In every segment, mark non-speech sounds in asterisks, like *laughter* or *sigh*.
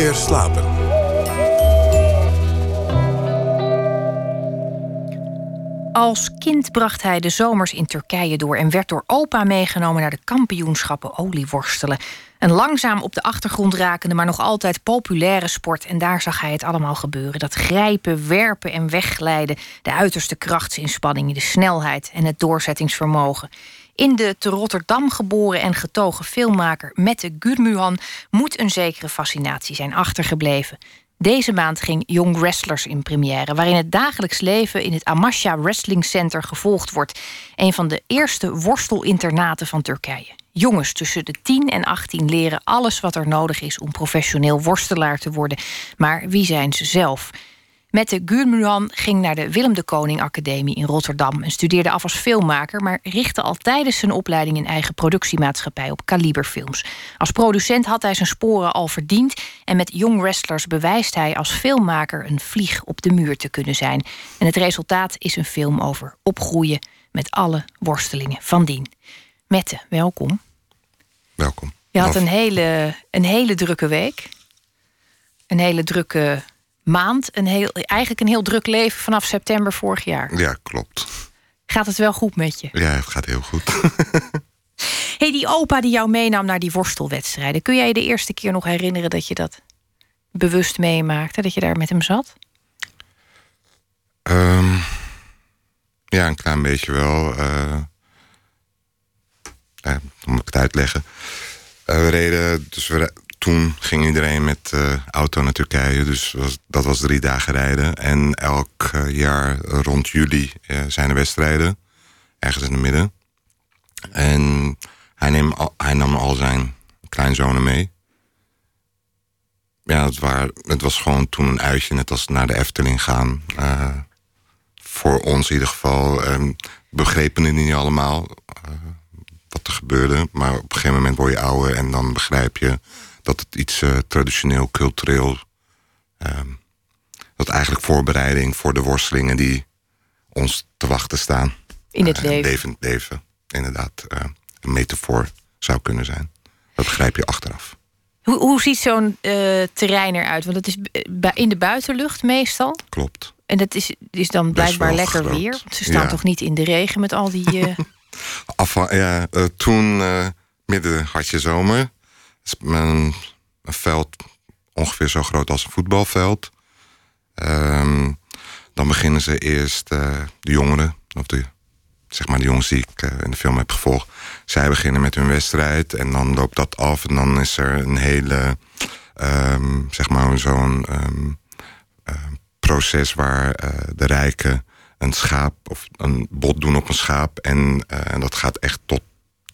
slapen. Als kind bracht hij de zomers in Turkije door en werd door opa meegenomen naar de kampioenschappen olieworstelen. Een langzaam op de achtergrond rakende, maar nog altijd populaire sport. En daar zag hij het allemaal gebeuren. Dat grijpen, werpen en wegglijden. De uiterste krachtsinspanning, de snelheid en het doorzettingsvermogen. In de te Rotterdam geboren en getogen filmmaker Mette Gurmuhan moet een zekere fascinatie zijn achtergebleven. Deze maand ging Young Wrestlers in première, waarin het dagelijks leven in het Amasya Wrestling Center gevolgd wordt. Een van de eerste worstelinternaten van Turkije. Jongens tussen de 10 en 18 leren alles wat er nodig is om professioneel worstelaar te worden. Maar wie zijn ze zelf? Mette Gurmuhan ging naar de Willem de Koning Academie in Rotterdam en studeerde af als filmmaker, maar richtte al tijdens zijn opleiding een eigen productiemaatschappij op Kaliberfilms. Als producent had hij zijn sporen al verdiend en met Young Wrestlers bewijst hij als filmmaker een vlieg op de muur te kunnen zijn. En het resultaat is een film over opgroeien met alle worstelingen van dien. Mette, welkom. Welkom. Je had een hele, een hele drukke week. Een hele drukke maand. Een heel, eigenlijk een heel druk leven vanaf september vorig jaar. Ja, klopt. Gaat het wel goed met je? Ja, het gaat heel goed. *laughs* hey, die opa die jou meenam naar die worstelwedstrijden. Kun jij je de eerste keer nog herinneren dat je dat bewust meemaakte? Dat je daar met hem zat? Um, ja, een klein beetje wel. Uh, uh, moet ik het uitleggen. Uh, we reden, dus we, toen ging iedereen met uh, auto naar Turkije. Dus was, dat was drie dagen rijden. En elk uh, jaar rond juli uh, zijn er wedstrijden. Ergens in het midden. En hij, neem, hij nam al zijn kleinzonen mee. Ja, het, het was gewoon toen een uitje, net als naar de Efteling gaan. voor ons in ieder geval. Begrepen het niet allemaal wat er gebeurde. Maar op een gegeven moment word je ouder en dan begrijp je dat het iets uh, traditioneel, cultureel. Um, dat eigenlijk voorbereiding voor de worstelingen die ons te wachten staan. In het uh, leven. Levend leven, inderdaad. Uh, een metafoor zou kunnen zijn. Dat begrijp je achteraf. Hoe, hoe ziet zo'n terrein eruit? Want het is in de buitenlucht meestal. Klopt. En dat is, is dan blijkbaar lekker groot. weer. Want ze staan ja. toch niet in de regen met al die. *laughs* Af, ja, toen midden had je zomer een, een veld ongeveer zo groot als een voetbalveld. Um, dan beginnen ze eerst uh, de jongeren, of de, zeg maar de jongens die ik uh, in de film heb gevolgd. Zij beginnen met hun wedstrijd en dan loopt dat af. En dan is er een hele, um, zeg maar zo'n uh, proces waar de rijken een schaap of een bod doen op een schaap. En, en dat gaat echt tot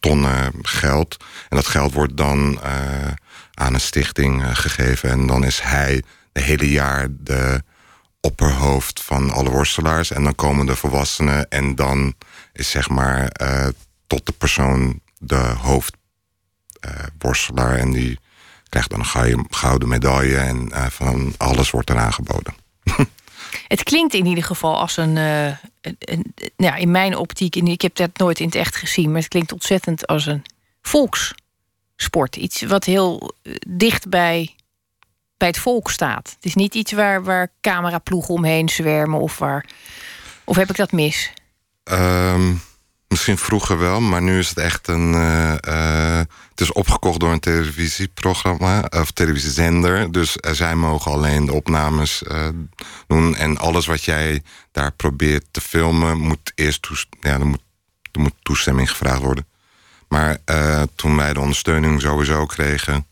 tonnen geld. En dat geld wordt dan uh, aan een stichting uh, gegeven. En dan is hij de hele jaar de opperhoofd van alle worstelaars. En dan komen de volwassenen en dan is zeg maar uh, tot de persoon de hoofdworstelaar. en die krijgt dan een gouden medaille en van alles wordt er aangeboden. *laughs* Het klinkt in ieder geval als een, uh, een, ja, in mijn optiek, en ik heb dat nooit in het echt gezien, maar het klinkt ontzettend als een volkssport. Iets wat heel dicht bij, bij het volk staat. Het is niet iets waar, waar cameraploegen omheen zwermen of waar. Of heb ik dat mis? Um, misschien vroeger wel, maar nu is het echt een. Uh, uh, het is opgekocht door een televisieprogramma of televisiezender. Dus zij mogen alleen de opnames doen. En alles wat jij daar probeert te filmen, moet eerst ja, er moet, er moet toestemming gevraagd worden. Maar toen wij de ondersteuning sowieso kregen,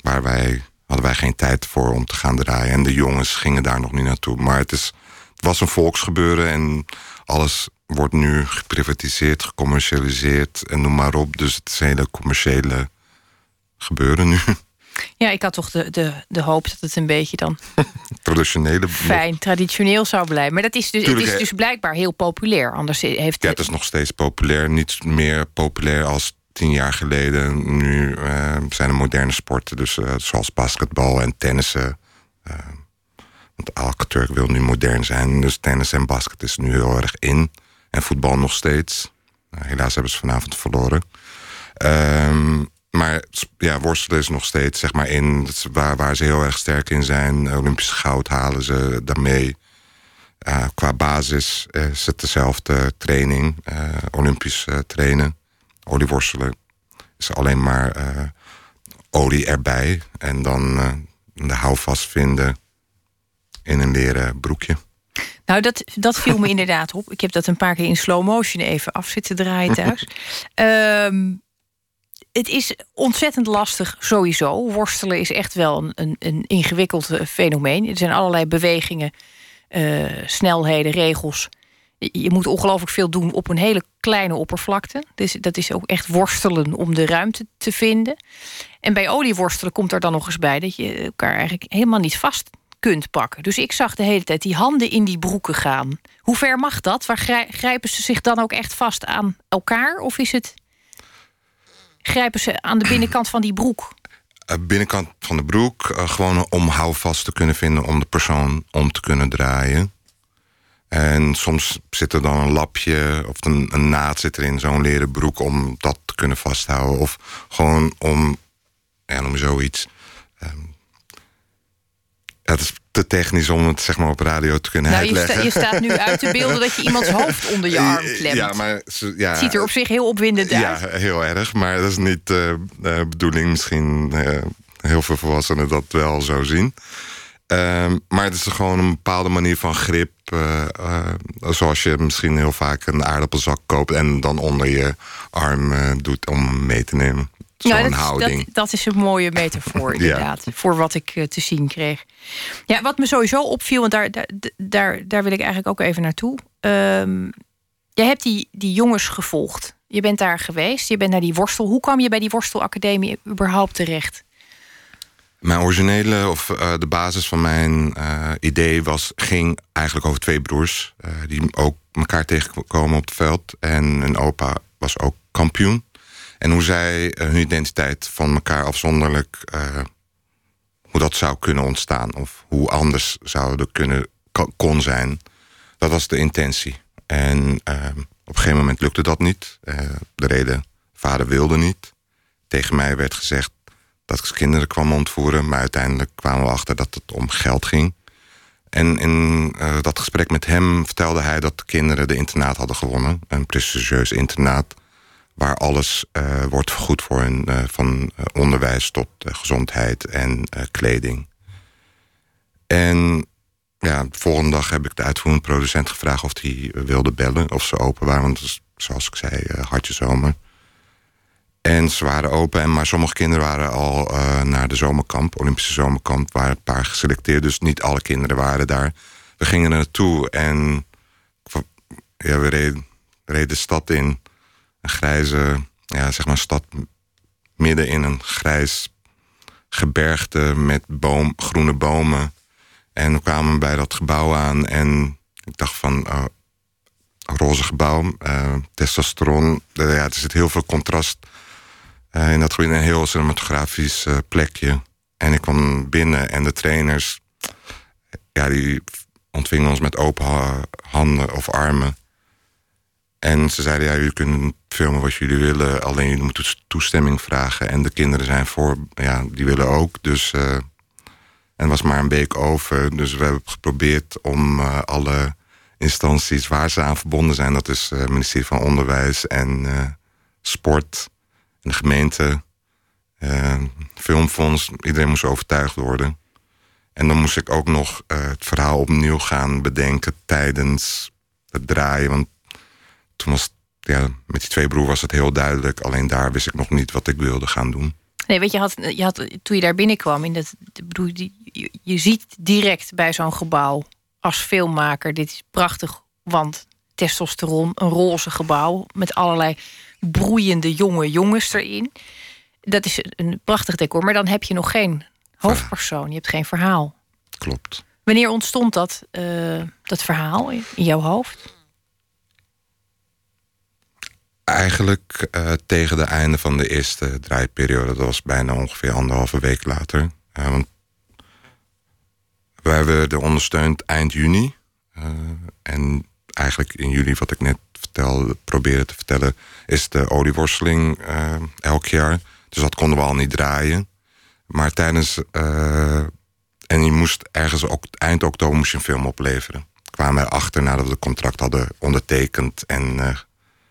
waar wij, hadden wij geen tijd voor om te gaan draaien. En de jongens gingen daar nog niet naartoe. Maar het, is, het was een volksgebeuren en alles wordt nu geprivatiseerd, gecommercialiseerd en noem maar op. Dus het is een hele commerciële gebeuren nu. *laughs* Ja, ik had toch de, de, de hoop dat het een beetje dan. *laughs* Traditionele. *laughs* Fijn, traditioneel zou blijven. Maar dat is dus, het is dus blijkbaar heel populair. Anders heeft ja, het is nog steeds populair. Niet meer populair als tien jaar geleden. Nu uh, zijn er moderne sporten, dus, uh, zoals basketbal en tennissen. Uh, want elke Turk wil nu modern zijn. Dus tennis en basket is nu heel erg in. En voetbal nog steeds. Nou, helaas hebben ze vanavond verloren. Um, maar ja, worstelen is nog steeds zeg maar in waar, waar ze heel erg sterk in zijn. Olympisch goud halen ze daarmee. Qua basis is het dezelfde training. Uh, Olympisch uh, trainen. Olieworstelen is alleen maar olie erbij. En dan de houvast vinden in een leren broekje. Nou, dat, dat viel me *laughs* inderdaad op. Ik heb dat een paar keer in slow motion even af zitten draaien thuis. um, *laughs* het is ontzettend lastig sowieso. Worstelen is echt wel een, een, een ingewikkeld eh, fenomeen. Er zijn allerlei bewegingen, uh, snelheden, regels. Je moet ongelooflijk veel doen op een hele kleine oppervlakte. Dus dat is ook echt worstelen om de ruimte te vinden. En bij olieworstelen komt er dan nog eens bij dat je elkaar eigenlijk helemaal niet vast kunt pakken. Dus ik zag de hele tijd die handen in die broeken gaan. Hoe ver mag dat? Waar grijpen ze zich dan ook echt vast aan elkaar? Of is het grijpen ze aan de binnenkant van die broek? Uh, binnenkant van de broek, uh, gewoon om houvast te kunnen vinden om de persoon om te kunnen draaien. En soms zit er dan een lapje of een, een naad zit er in zo'n leren broek om dat te kunnen vasthouden. Of gewoon om, ja, je zoiets. Um, het is te technisch om het zeg maar, op radio te kunnen nou, uitleggen. Je, sta, je staat nu uit te beelden dat je iemands hoofd onder je arm klemt. Ja, maar, ja, het ziet er op zich heel opwindend uit. Ja, heel erg. Maar dat is niet uh, de bedoeling. Misschien uh, heel veel volwassenen dat wel zo zien. Uh, maar het is gewoon een bepaalde manier van grip. Zoals je misschien heel vaak een aardappelzak koopt... en dan onder je arm doet om mee te nemen ja, dat, dat, dat, is een mooie metafoor, inderdaad. Voor wat ik eh, te zien kreeg. Ja, wat me sowieso opviel, want daar, daar, daar, daar wil ik eigenlijk ook even naartoe. Um, je hebt die, die jongens gevolgd. Je bent daar geweest, je bent naar die worstel. Hoe kwam je bij die worstelacademie überhaupt terecht? Mijn originele, of uh, de basis van mijn uh, idee was, ging eigenlijk over twee broers. Uh, die ook elkaar tegenkomen op het veld. En een opa was ook kampioen. En hoe zij uh, hun identiteit van elkaar afzonderlijk... Uh, hoe dat zou kunnen ontstaan. Of hoe anders zouden kunnen kon zijn. Dat was de intentie. En uh, op een gegeven moment lukte dat niet. de reden, vader wilde niet. Tegen mij werd gezegd dat ik kinderen kwam ontvoeren. Maar uiteindelijk kwamen we achter dat het om geld ging. En in dat gesprek met hem vertelde hij dat de kinderen de internaat hadden gewonnen. Een prestigieus internaat waar alles uh, wordt vergoed voor hun, uh, van uh, onderwijs tot gezondheid en kleding. En ja, de volgende dag heb ik de uitvoerend producent gevraagd of hij wilde bellen, of ze open waren. Want zoals ik zei, hartje zomer. En ze waren open, en, maar sommige kinderen waren al naar de zomerkamp, Olympische zomerkamp, waren een paar geselecteerd. Dus niet alle kinderen waren daar. We gingen er naartoe en ja, we reden, reden de stad in grijze ja, zeg maar stad midden in een grijs gebergte met boom, groene bomen. En we kwamen bij dat gebouw aan en ik dacht van, uh, roze gebouw, uh, testosteron. Uh, ja, er zit heel veel contrast uh, in dat gebied, een heel cinematografisch plekje. En ik kwam binnen en de trainers, ja, die ontvingen ons met open handen of armen. En ze zeiden, ja, jullie kunnen filmen wat jullie willen... alleen jullie moeten toestemming vragen. En de kinderen zijn voor, ja, die willen ook. Dus, uh, en was maar een week over. Dus we hebben geprobeerd om uh, alle instanties waar ze aan verbonden zijn... dat is het uh, ministerie van Onderwijs en Sport... en de gemeente, Filmfonds... iedereen moest overtuigd worden... En dan moest ik ook nog het verhaal opnieuw gaan bedenken tijdens het draaien. Want toen was ja, met die twee broers was het heel duidelijk. Alleen daar wist ik nog niet wat ik wilde gaan doen. Nee, weet je, had, je had, toen je daar binnenkwam, in dat, bedoel, je, je ziet direct bij zo'n gebouw als filmmaker: dit is prachtig, want testosteron, een roze gebouw met allerlei broeiende jonge jongens erin. Dat is een prachtig decor, maar dan heb je nog geen hoofdpersoon, je hebt geen verhaal. Klopt. Wanneer ontstond dat, uh, dat verhaal in jouw hoofd? Eigenlijk uh, tegen het einde van de eerste draaiperiode. Dat was bijna ongeveer anderhalve week later. Uh, want wij werden ondersteund eind juni. Uh, en eigenlijk in juli, wat ik net vertelde, probeerde te vertellen... is de olieworsteling elk jaar. Dus dat konden we al niet draaien. Maar tijdens. En je moest ergens ook, eind oktober moest je een film opleveren. Kwamen we achter nadat we het contract hadden ondertekend en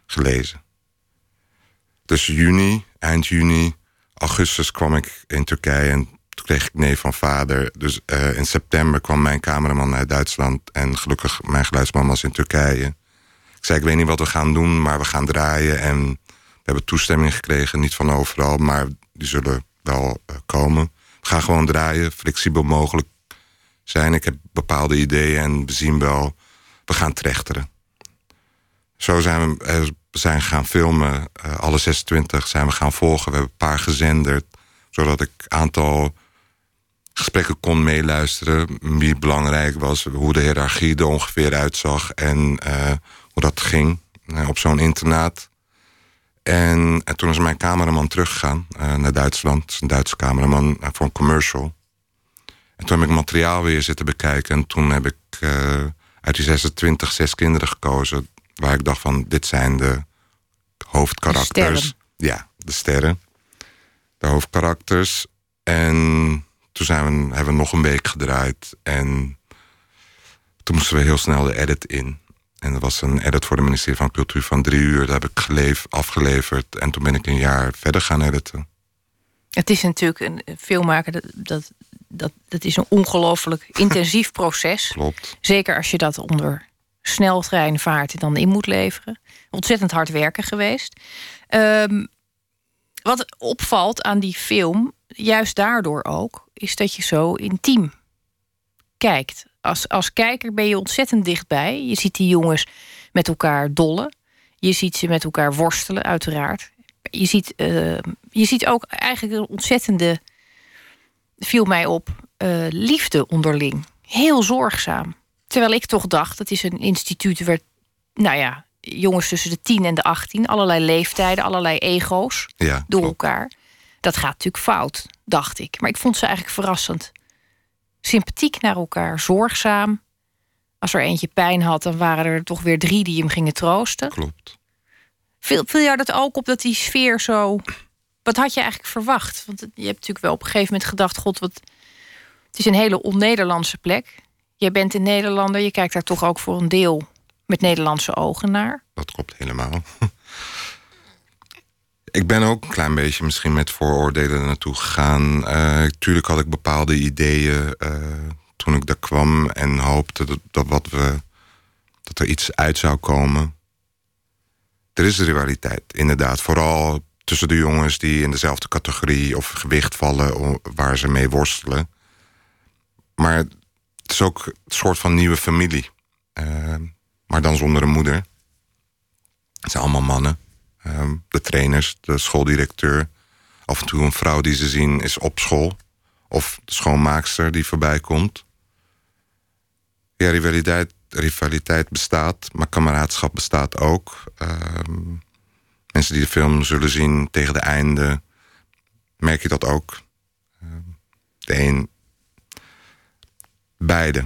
gelezen. Dus juni, eind juni, augustus kwam ik in Turkije en toen kreeg ik nee van vader. Dus uh, in september kwam mijn cameraman uit Duitsland en gelukkig mijn geluidsman was in Turkije. Ik zei: Ik weet niet wat we gaan doen, maar we gaan draaien en we hebben toestemming gekregen, niet van overal, maar die zullen wel uh, komen. We gaan gewoon draaien, flexibel mogelijk zijn. Ik heb bepaalde ideeën en we zien wel, we gaan trechteren. Zo zijn we, uh, we zijn gaan filmen, uh, alle 26 zijn we gaan volgen. We hebben een paar gezenderd, zodat ik een aantal gesprekken kon meeluisteren. Wie belangrijk was, hoe de hiërarchie er ongeveer uitzag en hoe dat ging op zo'n internaat. En, en, toen is mijn cameraman teruggegaan naar Duitsland. Een Duitse cameraman voor een commercial. En toen heb ik materiaal weer zitten bekijken. En toen heb ik uit die 26 zes kinderen gekozen. Waar ik dacht van, dit zijn de hoofdkarakters. De ja, de sterren. De hoofdkarakters. En toen zijn we, hebben we nog een week gedraaid. En toen moesten we heel snel de edit in. En dat was een edit voor de ministerie van Cultuur van drie uur. Dat heb ik geleef, afgeleverd. En toen ben ik een jaar verder gaan editen. Het is natuurlijk een filmmaker, dat, dat, dat, dat is een ongelooflijk intensief proces. Klopt. Zeker als je dat onder sneltrein vaart en dan in moet leveren. Ontzettend hard werken geweest. Um, wat opvalt aan die film, juist daardoor ook, is dat je zo intiem kijkt als, als kijker ben je ontzettend dichtbij. Je ziet die jongens met elkaar dollen. Je ziet ze met elkaar worstelen, uiteraard. Je ziet, uh, je ziet ook eigenlijk een ontzettende, viel mij op, uh, liefde onderling. Heel zorgzaam. Terwijl ik toch dacht, het is een instituut waar, nou ja, jongens tussen de 10 en de 18, allerlei leeftijden, allerlei ego's ja, door elkaar. Dat gaat natuurlijk fout, dacht ik. Maar ik vond ze eigenlijk verrassend sympathiek naar elkaar, zorgzaam. Als er eentje pijn had, dan waren er toch weer drie die hem gingen troosten. Klopt. Viel, viel jou dat ook op dat die sfeer zo. Wat had je eigenlijk verwacht? Want je hebt natuurlijk wel op een gegeven moment gedacht: God, wat. Het is een hele on-Nederlandse plek. Jij bent een Nederlander, je kijkt daar toch ook voor een deel met Nederlandse ogen naar. Dat klopt helemaal. *laughs* ik ben ook een klein beetje misschien met vooroordelen naartoe gegaan. Uh, tuurlijk had ik bepaalde ideeën uh, toen ik daar kwam en hoopte dat, dat, wat we, dat er iets uit zou komen. Er is rivaliteit, inderdaad. Vooral tussen de jongens die in dezelfde categorie of gewicht vallen waar ze mee worstelen. Maar het is ook een soort van nieuwe familie. Uh, maar dan zonder een moeder. Het zijn allemaal mannen. Ehm, de trainers, de schooldirecteur. Af en toe een vrouw die ze zien is op school. Of de schoonmaakster die voorbij komt. Ja, rivaliteit, rivaliteit bestaat, maar kameraadschap bestaat ook. Ehm, mensen die de film zullen zien tegen de einde, merk je dat ook. Ehm, de een, beide.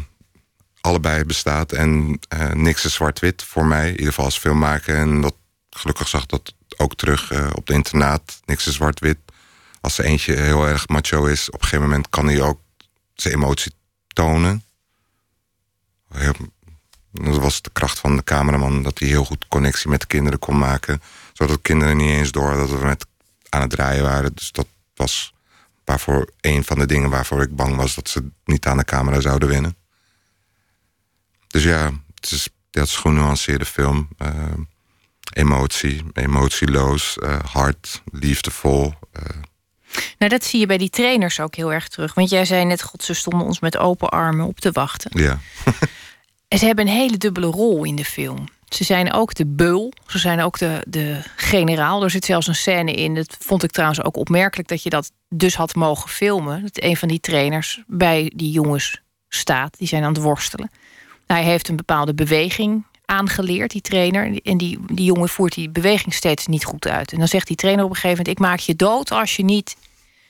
Allebei bestaat en uh, niks is zwart-wit voor mij, in ieder geval als filmmaker. En dat gelukkig zag dat ook terug uh, op de internaat. Niks is zwart-wit. Als er eentje heel erg macho is, op een gegeven moment kan hij ook zijn emotie tonen. Dat was de kracht van de cameraman, dat hij heel goed connectie met de kinderen kon maken. Zodat de kinderen niet eens door dat we met aan het draaien waren. Dus dat was waarvoor een van de dingen waarvoor ik bang was dat ze niet aan de camera zouden winnen. Dus ja, het is, dat is genuanceerde film. Uh, emotie, emotieloos, uh, hard, liefdevol. Uh. Nou, dat zie je bij die trainers ook heel erg terug. Want jij zei net, god, ze stonden ons met open armen op te wachten. Ja. en *laughs* ze hebben een hele dubbele rol in de film. Ze zijn ook de beul, ze zijn ook de, de generaal. Er zit zelfs een scène in, dat vond ik trouwens ook opmerkelijk... dat je dat dus had mogen filmen. Dat een van die trainers bij die jongens staat. Die zijn aan het worstelen. Hij heeft een bepaalde beweging aangeleerd, die trainer. En die, die jongen voert die beweging steeds niet goed uit. En dan zegt die trainer op een gegeven moment: Ik maak je dood als je niet.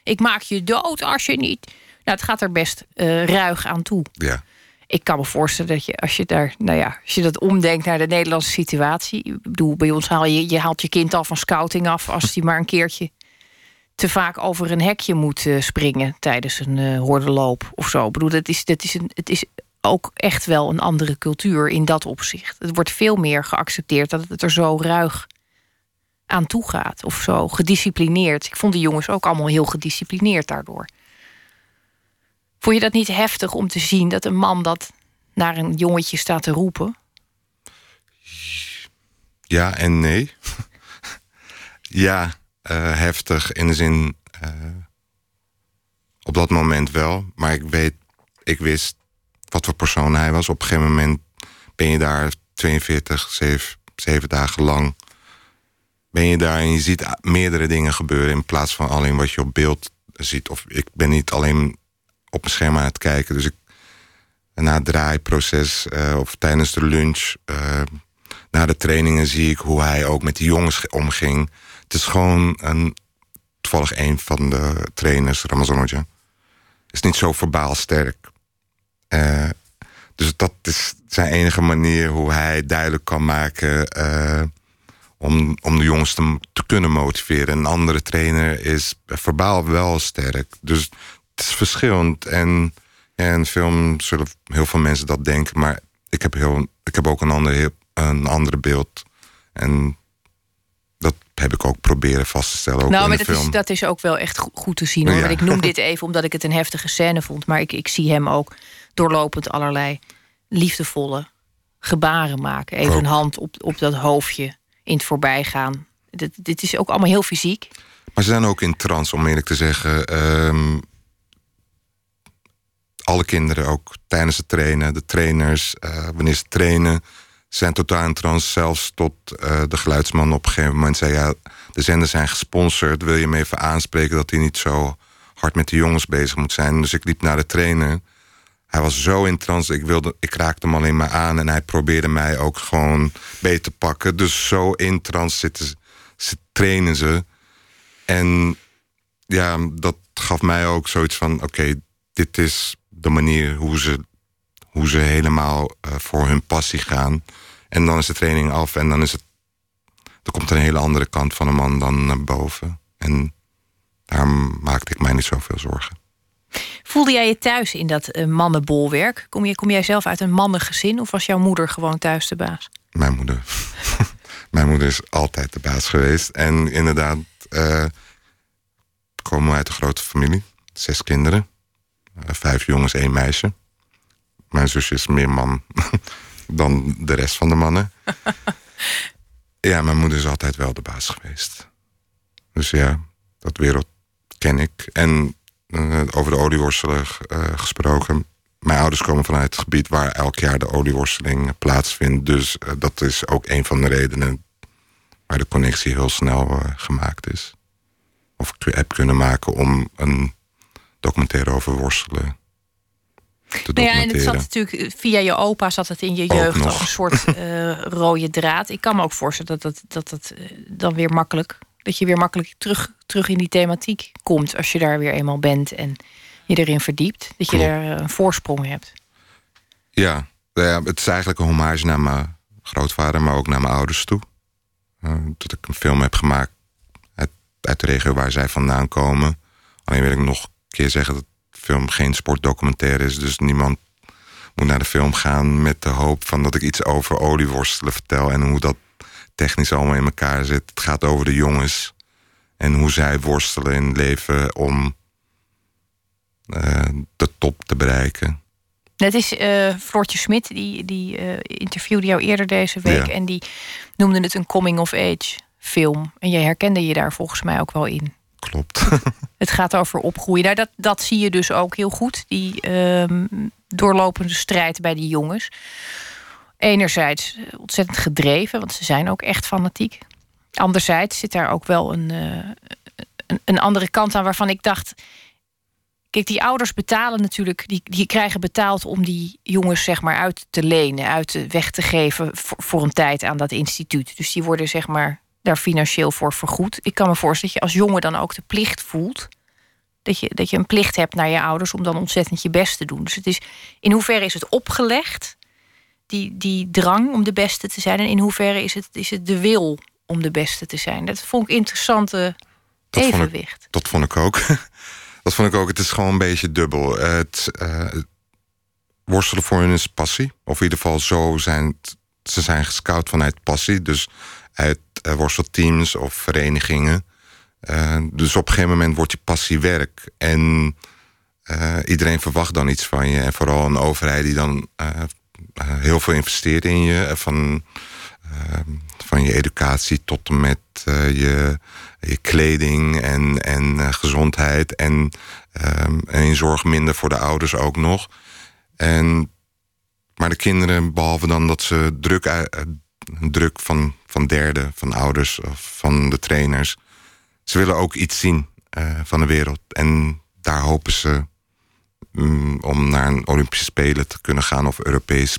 Ik maak je dood als je niet. Nou, het gaat er best uh, ruig aan toe. Ja. Ik kan me voorstellen dat je, als je daar, nou ja, als je dat omdenkt naar de Nederlandse situatie. Ik bedoel, bij ons haal je, je haalt je kind al van scouting af als die maar een keertje te vaak over een hekje moet eh, springen tijdens een uh, hordenloop of zo. Ik bedoel, dat is, dat is een, het is ook echt wel een andere cultuur in dat opzicht. Het wordt veel meer geaccepteerd dat het er zo ruig aan toe gaat. Of zo gedisciplineerd. Ik vond de jongens ook allemaal heel gedisciplineerd daardoor. Vond je dat niet heftig om te zien dat een man dat naar een jongetje staat te roepen? Ja en nee. *laughs* ja, uh, heftig in de zin. Uh, op dat moment wel. Maar ik weet, ik wist wat voor persoon hij was. Op een gegeven moment ben je daar 42, 7, 7 dagen lang. Ben je daar en je ziet meerdere dingen gebeuren in plaats van alleen wat je op beeld ziet. Of ik ben niet alleen op een scherm aan het kijken. Dus ik, na het draaiproces uh, of tijdens de lunch, uh, na de trainingen zie ik hoe hij ook met die jongens omging. Het is gewoon een, toevallig een van de trainers, Ramazanoja. Is niet zo verbaal sterk. Uh, dus dat is zijn enige manier hoe hij duidelijk kan maken om, om de jongens te, te, kunnen motiveren. Een andere trainer is verbaal wel sterk. Dus is verschillend. En ja, in film zullen heel veel mensen dat denken. Maar ik heb, heel, ik heb ook een ander, een andere beeld. En dat heb ik ook proberen vast te stellen. Ook nou, in maar de dat, film. Is, dat is ook wel echt goed te zien hoor. Ja. Ik noem dit *laughs* even omdat ik het een heftige scène vond. Maar ik, ik zie hem ook doorlopend allerlei liefdevolle gebaren maken. Even Ook. een hand op, op dat hoofdje in het voorbijgaan. Dit, dit is ook allemaal heel fysiek. Maar ze zijn ook in trance, om eerlijk te zeggen. Ehm, alle kinderen, ook tijdens het trainen, de trainers, eh, wanneer ze trainen, zijn totaal in trance. Zelfs tot eh, de geluidsman op een gegeven moment zei: Ja, de zenders zijn gesponsord. Wil je hem even aanspreken dat hij niet zo hard met de jongens bezig moet zijn? Dus ik liep naar de trainer. Hij was zo in trance, ik, wilde, ik raakte hem alleen maar aan en hij probeerde mij ook gewoon beter te pakken. Dus zo in trance zitten ze trainen ze. En ja, dat gaf mij ook zoiets van: oké, dit is de manier hoe ze, hoe ze helemaal uh, voor hun passie gaan. En dan is de training af en dan is het. Er komt een hele andere kant van een man dan naar boven. En daar maakte ik mij niet zoveel zorgen. Voelde jij je thuis in dat uh, mannenbolwerk? Kom, je, kom jij zelf uit een mannengezin of was jouw moeder gewoon thuis de baas? Mijn moeder. *laughs* Mijn moeder is altijd de baas geweest. En inderdaad, uh, komen we uit een grote familie. Zes kinderen. Uh, vijf jongens, één meisje. Mijn zusje is meer man *laughs* dan de rest van de mannen. *laughs* ja, mijn moeder is altijd wel de baas geweest. Dus ja, dat wereld ken ik. En uh, over de olieworstelen uh, gesproken. Mijn ouders komen vanuit het gebied waar elk jaar de olieworsteling plaatsvindt. Dus uh, dat is ook een van de redenen waar de connectie heel snel gemaakt is. Of ik heb kunnen maken om een documentaire over worstelen te nou ja, en het zat natuurlijk via je opa zat het in je jeugd als een soort uh, *laughs* rode draad. Ik kan me ook voorstellen dat dat, dat, dat uh, dan weer makkelijk, dat je weer makkelijk terug, terug in die thematiek komt als je daar weer eenmaal bent en je erin verdiept. Dat je Klopt. er een voorsprong hebt. Ja, ja, het is eigenlijk een hommage naar mijn grootvader, maar ook naar mijn ouders toe. Dat ik een film heb gemaakt uit, uit de regio waar zij vandaan komen. Alleen wil ik nog keer zeggen dat film geen sportdocumentaire is. Dus niemand moet naar de film gaan met de hoop van dat ik iets over olieworstelen vertel en hoe dat technisch allemaal in elkaar zit. Het gaat over de jongens en hoe zij worstelen in het leven om uh, de top te bereiken. Het is uh, Floortje Smit, die, die uh, interviewde jou eerder deze week. Ja. En die noemde het een coming-of-age film. En jij herkende je daar volgens mij ook wel in. Klopt. *laughs* Het gaat over opgroeien. Nou, dat, dat zie je dus ook heel goed. Die um, doorlopende strijd bij die jongens. Enerzijds ontzettend gedreven, want ze zijn ook echt fanatiek. Anderzijds zit daar ook wel een, uh, een, een, andere kant aan waarvan ik dacht. Kijk, die ouders betalen natuurlijk, die, die krijgen betaald om die jongens zeg maar uit te lenen, uit weg te geven voor een tijd aan dat instituut. Dus die worden zeg maar daar financieel voor vergoed. Ik kan me voorstellen dat je als jongen dan ook de plicht voelt. Dat je, dat je een plicht hebt naar je ouders om dan ontzettend je best te doen. Dus het is, in hoeverre is het opgelegd, die, die drang om de beste te zijn? En in hoeverre is het, is het de wil om de beste te zijn? Dat vond ik interessante dat Evenwicht. Vond ik, dat vond ik ook. *laughs* dat vond ik ook. Het is gewoon een beetje dubbel. Het uh, worstelen voor hun is passie. Of in ieder geval zo zijn ze zijn gescout vanuit passie. Dus uit worstelteams of verenigingen. Uh, dus op een gegeven moment wordt je passie werk. En iedereen verwacht dan iets van je. En vooral een overheid die dan heel veel investeert in je. Van, van je educatie tot en met je je kleding en, en gezondheid. En, en je zorgt minder voor de ouders ook nog. En, maar de kinderen, behalve dan dat ze druk, druk van, van derden, van ouders of van de trainers. Ze willen ook iets zien uh, van de wereld. En daar hopen ze um, om naar een Olympische Spelen te kunnen gaan of Europees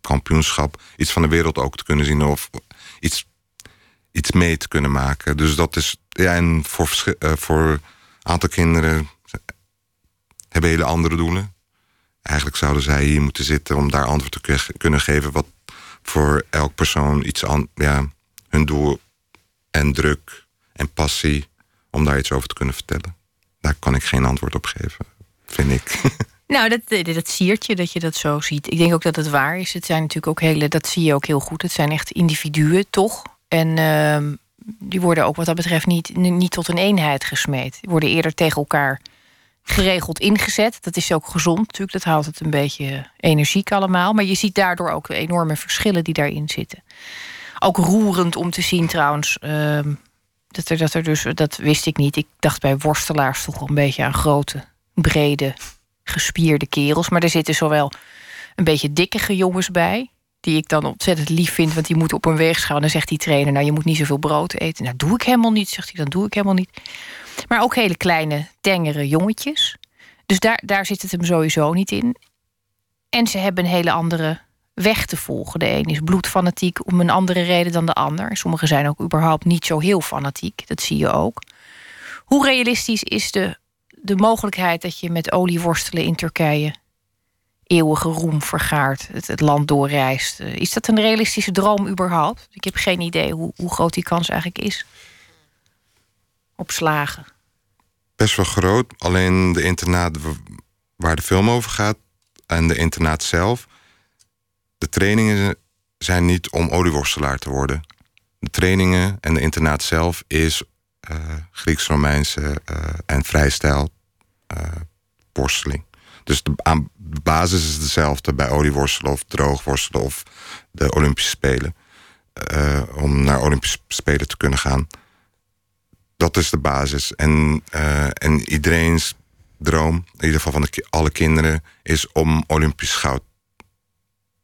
kampioenschap. Iets van de wereld ook te kunnen zien of iets iets mee te kunnen maken. Dus dat is, ja, en voor, uh, voor aantal kinderen hebben hele andere doelen. Eigenlijk zouden zij hier moeten zitten om daar antwoord te kunnen geven. Wat voor elk persoon iets aan, ja, hun doel en druk en passie om daar iets over te kunnen vertellen. Daar kan ik geen antwoord op geven, vind ik. *laughs* Nou, dat, dat siert je dat je dat zo ziet. Ik denk ook dat het waar is. Het zijn natuurlijk ook hele, dat zie je ook heel goed. Het zijn echt individuen, toch? En uh, die worden ook wat dat betreft niet, niet tot een eenheid gesmeed. Die worden eerder tegen elkaar geregeld ingezet. Dat is ook gezond natuurlijk. Dat houdt het een beetje energiek allemaal. Maar je ziet daardoor ook enorme verschillen die daarin zitten. Ook roerend om te zien trouwens. Uh, dat, er, dat er dus, dat wist ik niet. Ik dacht bij worstelaars toch een beetje aan grote, brede, gespierde kerels. Maar er zitten zowel een beetje dikkere jongens bij die ik dan ontzettend lief vind, want die moet op een weegschaal. En dan zegt die trainer, nou je moet niet zoveel brood eten. Nou doe ik helemaal niet, zegt hij, dan doe ik helemaal niet. Maar ook hele kleine, tengere jongetjes. Dus daar, daar zit het hem sowieso niet in. En ze hebben een hele andere weg te volgen. De een is bloedfanatiek om een andere reden dan de ander. Sommigen zijn ook überhaupt niet zo heel fanatiek, dat zie je ook. Hoe realistisch is de, de mogelijkheid dat je met olie worstelen in Turkije eeuwige roem vergaart, het, het, land doorreist. Is dat een realistische droom überhaupt? Ik heb geen idee hoe, hoe groot die kans eigenlijk is. Op slagen. Best wel groot. Alleen de internaat waar de film over gaat en de internaat zelf. De trainingen zijn niet om olieworstelaar te worden. De trainingen en de internaat zelf is uh, Grieks-Romeinse uh, en vrijstijl uh, worsteling. Dus de, basis is dezelfde bij olieworstelen of droogworstelen of de Olympische Spelen. Om naar Olympische Spelen te kunnen gaan. Dat is de basis. En, uh, en iedereen's droom, in ieder geval van de, alle kinderen, is om Olympisch goud.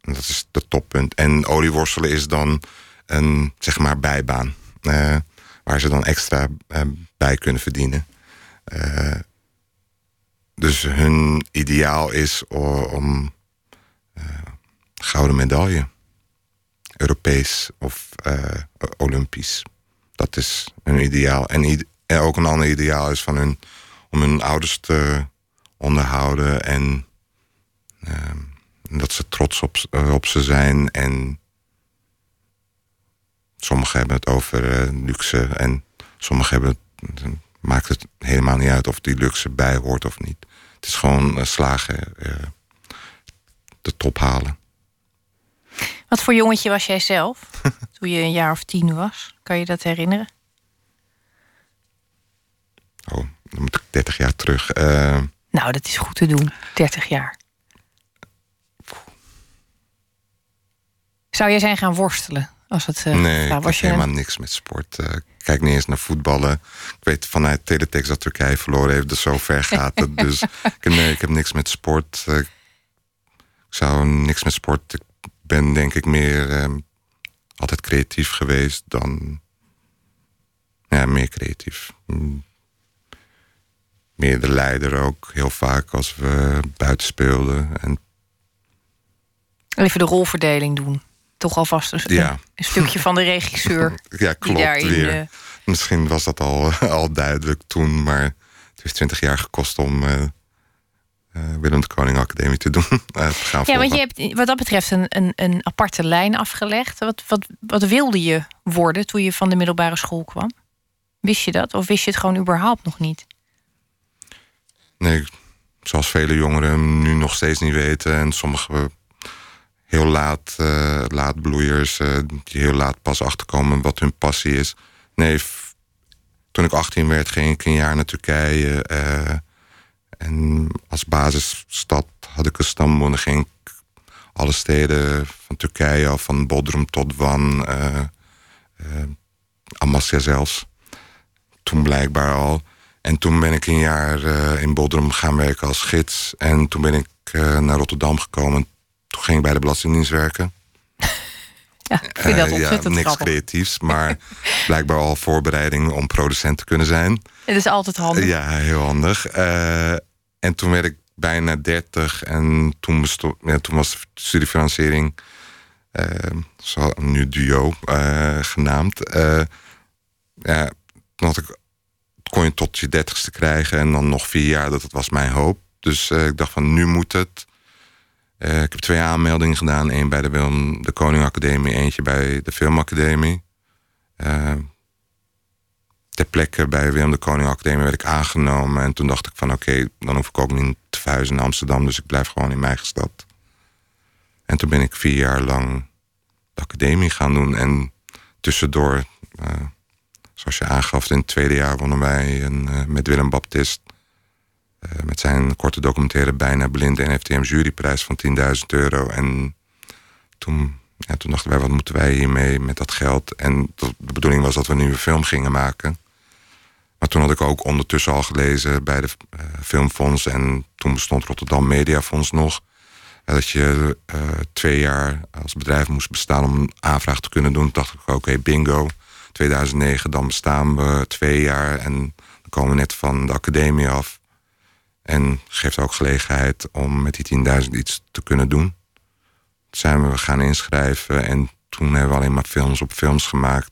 En dat is het toppunt. En olieworstelen is dan een zeg maar bijbaan. Uh, waar ze dan extra bij kunnen verdienen. Dus hun ideaal is om gouden medaille. Europees of Olympisch. Dat is hun ideaal. En, en, ook een ander ideaal is van hun om hun ouders te onderhouden en uh, dat ze trots op, op ze zijn. En sommigen hebben het over luxe en sommigen hebben het, maakt het helemaal niet uit of die luxe bij hoort of niet. Het is gewoon uh, slagen, de top halen. Wat voor jongetje was jij zelf *laughs* toen je een jaar of tien was? Kan je dat herinneren? Oh, dan moet ik 30 jaar terug. Uh... Nou, dat is goed te doen, 30 jaar. Zou jij zijn gaan worstelen? Als het, uh, nee, nou, was je helemaal niks met sport. Uh, kijk niet eens naar voetballen. Ik weet vanuit Teletext dat Turkije verloren heeft. Dus zo ver *laughs* gaat het. dus nee, ik heb niks met sport. Uh, ik zou niks met sport. Ik ben denk ik meer ehm, altijd creatief geweest dan... Ja, meer creatief. Mm. Meer de leider ook, heel vaak als we buiten speelden. En... Even de rolverdeling doen toch alvast een, ja. een stukje van de regisseur. *laughs* ja, klopt daarin, weer. Uh... Misschien was dat al, *laughs* al duidelijk toen, maar het heeft twintig jaar gekost om uh, Willem de Koning Academie te doen. *laughs* te gaan ja, want je hebt wat dat betreft een, een, een aparte lijn afgelegd. Wat, wat, wat wilde je worden toen je van de middelbare school kwam? Wist je dat? Of wist je het gewoon überhaupt nog niet? Nee, zoals vele jongeren nu nog steeds niet weten. En sommige heel laat, uh, laatbloeiers uh, die heel laat pas achterkomen wat hun passie is. Nee, toen ik 18 werd, ging ik een jaar naar Turkije. Uh, en als basisstad had ik. Dan ging ik alle steden van Turkije al, van Bodrum tot Van, uh, Amasya zelfs. Toen blijkbaar al. En toen ben ik een jaar in Bodrum gaan werken als gids. En toen ben ik naar Rotterdam gekomen toen ging ik bij de Belastingdienst werken. *laughs* Ja, ik vind dat eh, ontzettend ja, niks creatiefs, maar *laughs* blijkbaar al voorbereiding om producent te kunnen zijn. Het is altijd handig. Ja, heel handig. Uh, en toen werd ik bijna 30 en toen, was studiefinanciering, uh, zo, nu duo uh, genaamd. ja, toen ik, kon je tot je dertigste krijgen en dan nog vier jaar, dat, was mijn hoop. Dus ik dacht van nu moet het. Ik heb twee aanmeldingen gedaan. één bij de de Koning Academie, eentje bij de Filmacademie. Ter plekke bij Willem de Koning Academie werd ik aangenomen. En toen dacht ik van oké, dan hoef ik ook niet te verhuizen naar Amsterdam. Dus ik blijf gewoon in mijn eigen stad. En toen ben ik vier jaar lang de academie gaan doen. En tussendoor, uh, zoals je aangaf, in het tweede jaar wonnen wij een, met Willem Baptist uh, met zijn korte documentaire Bijna Blind en FTM juryprijs van 10.000 euro. En toen, ja, toen dachten wij, wat moeten wij hiermee met dat geld? En de bedoeling was dat we een nieuwe film gingen maken. Maar toen had ik ook ondertussen al gelezen bij de uh, Filmfonds. En toen bestond Rotterdam Mediafonds nog. Uh, dat je twee jaar als bedrijf moest bestaan om een aanvraag te kunnen doen. Toen dacht ik, oké, bingo. 2009, dan bestaan we twee jaar. En dan komen we net van de academie af. En geeft ook gelegenheid om met die 10.000 iets te kunnen doen. Toen zijn we gaan inschrijven en toen hebben we alleen maar films op films gemaakt.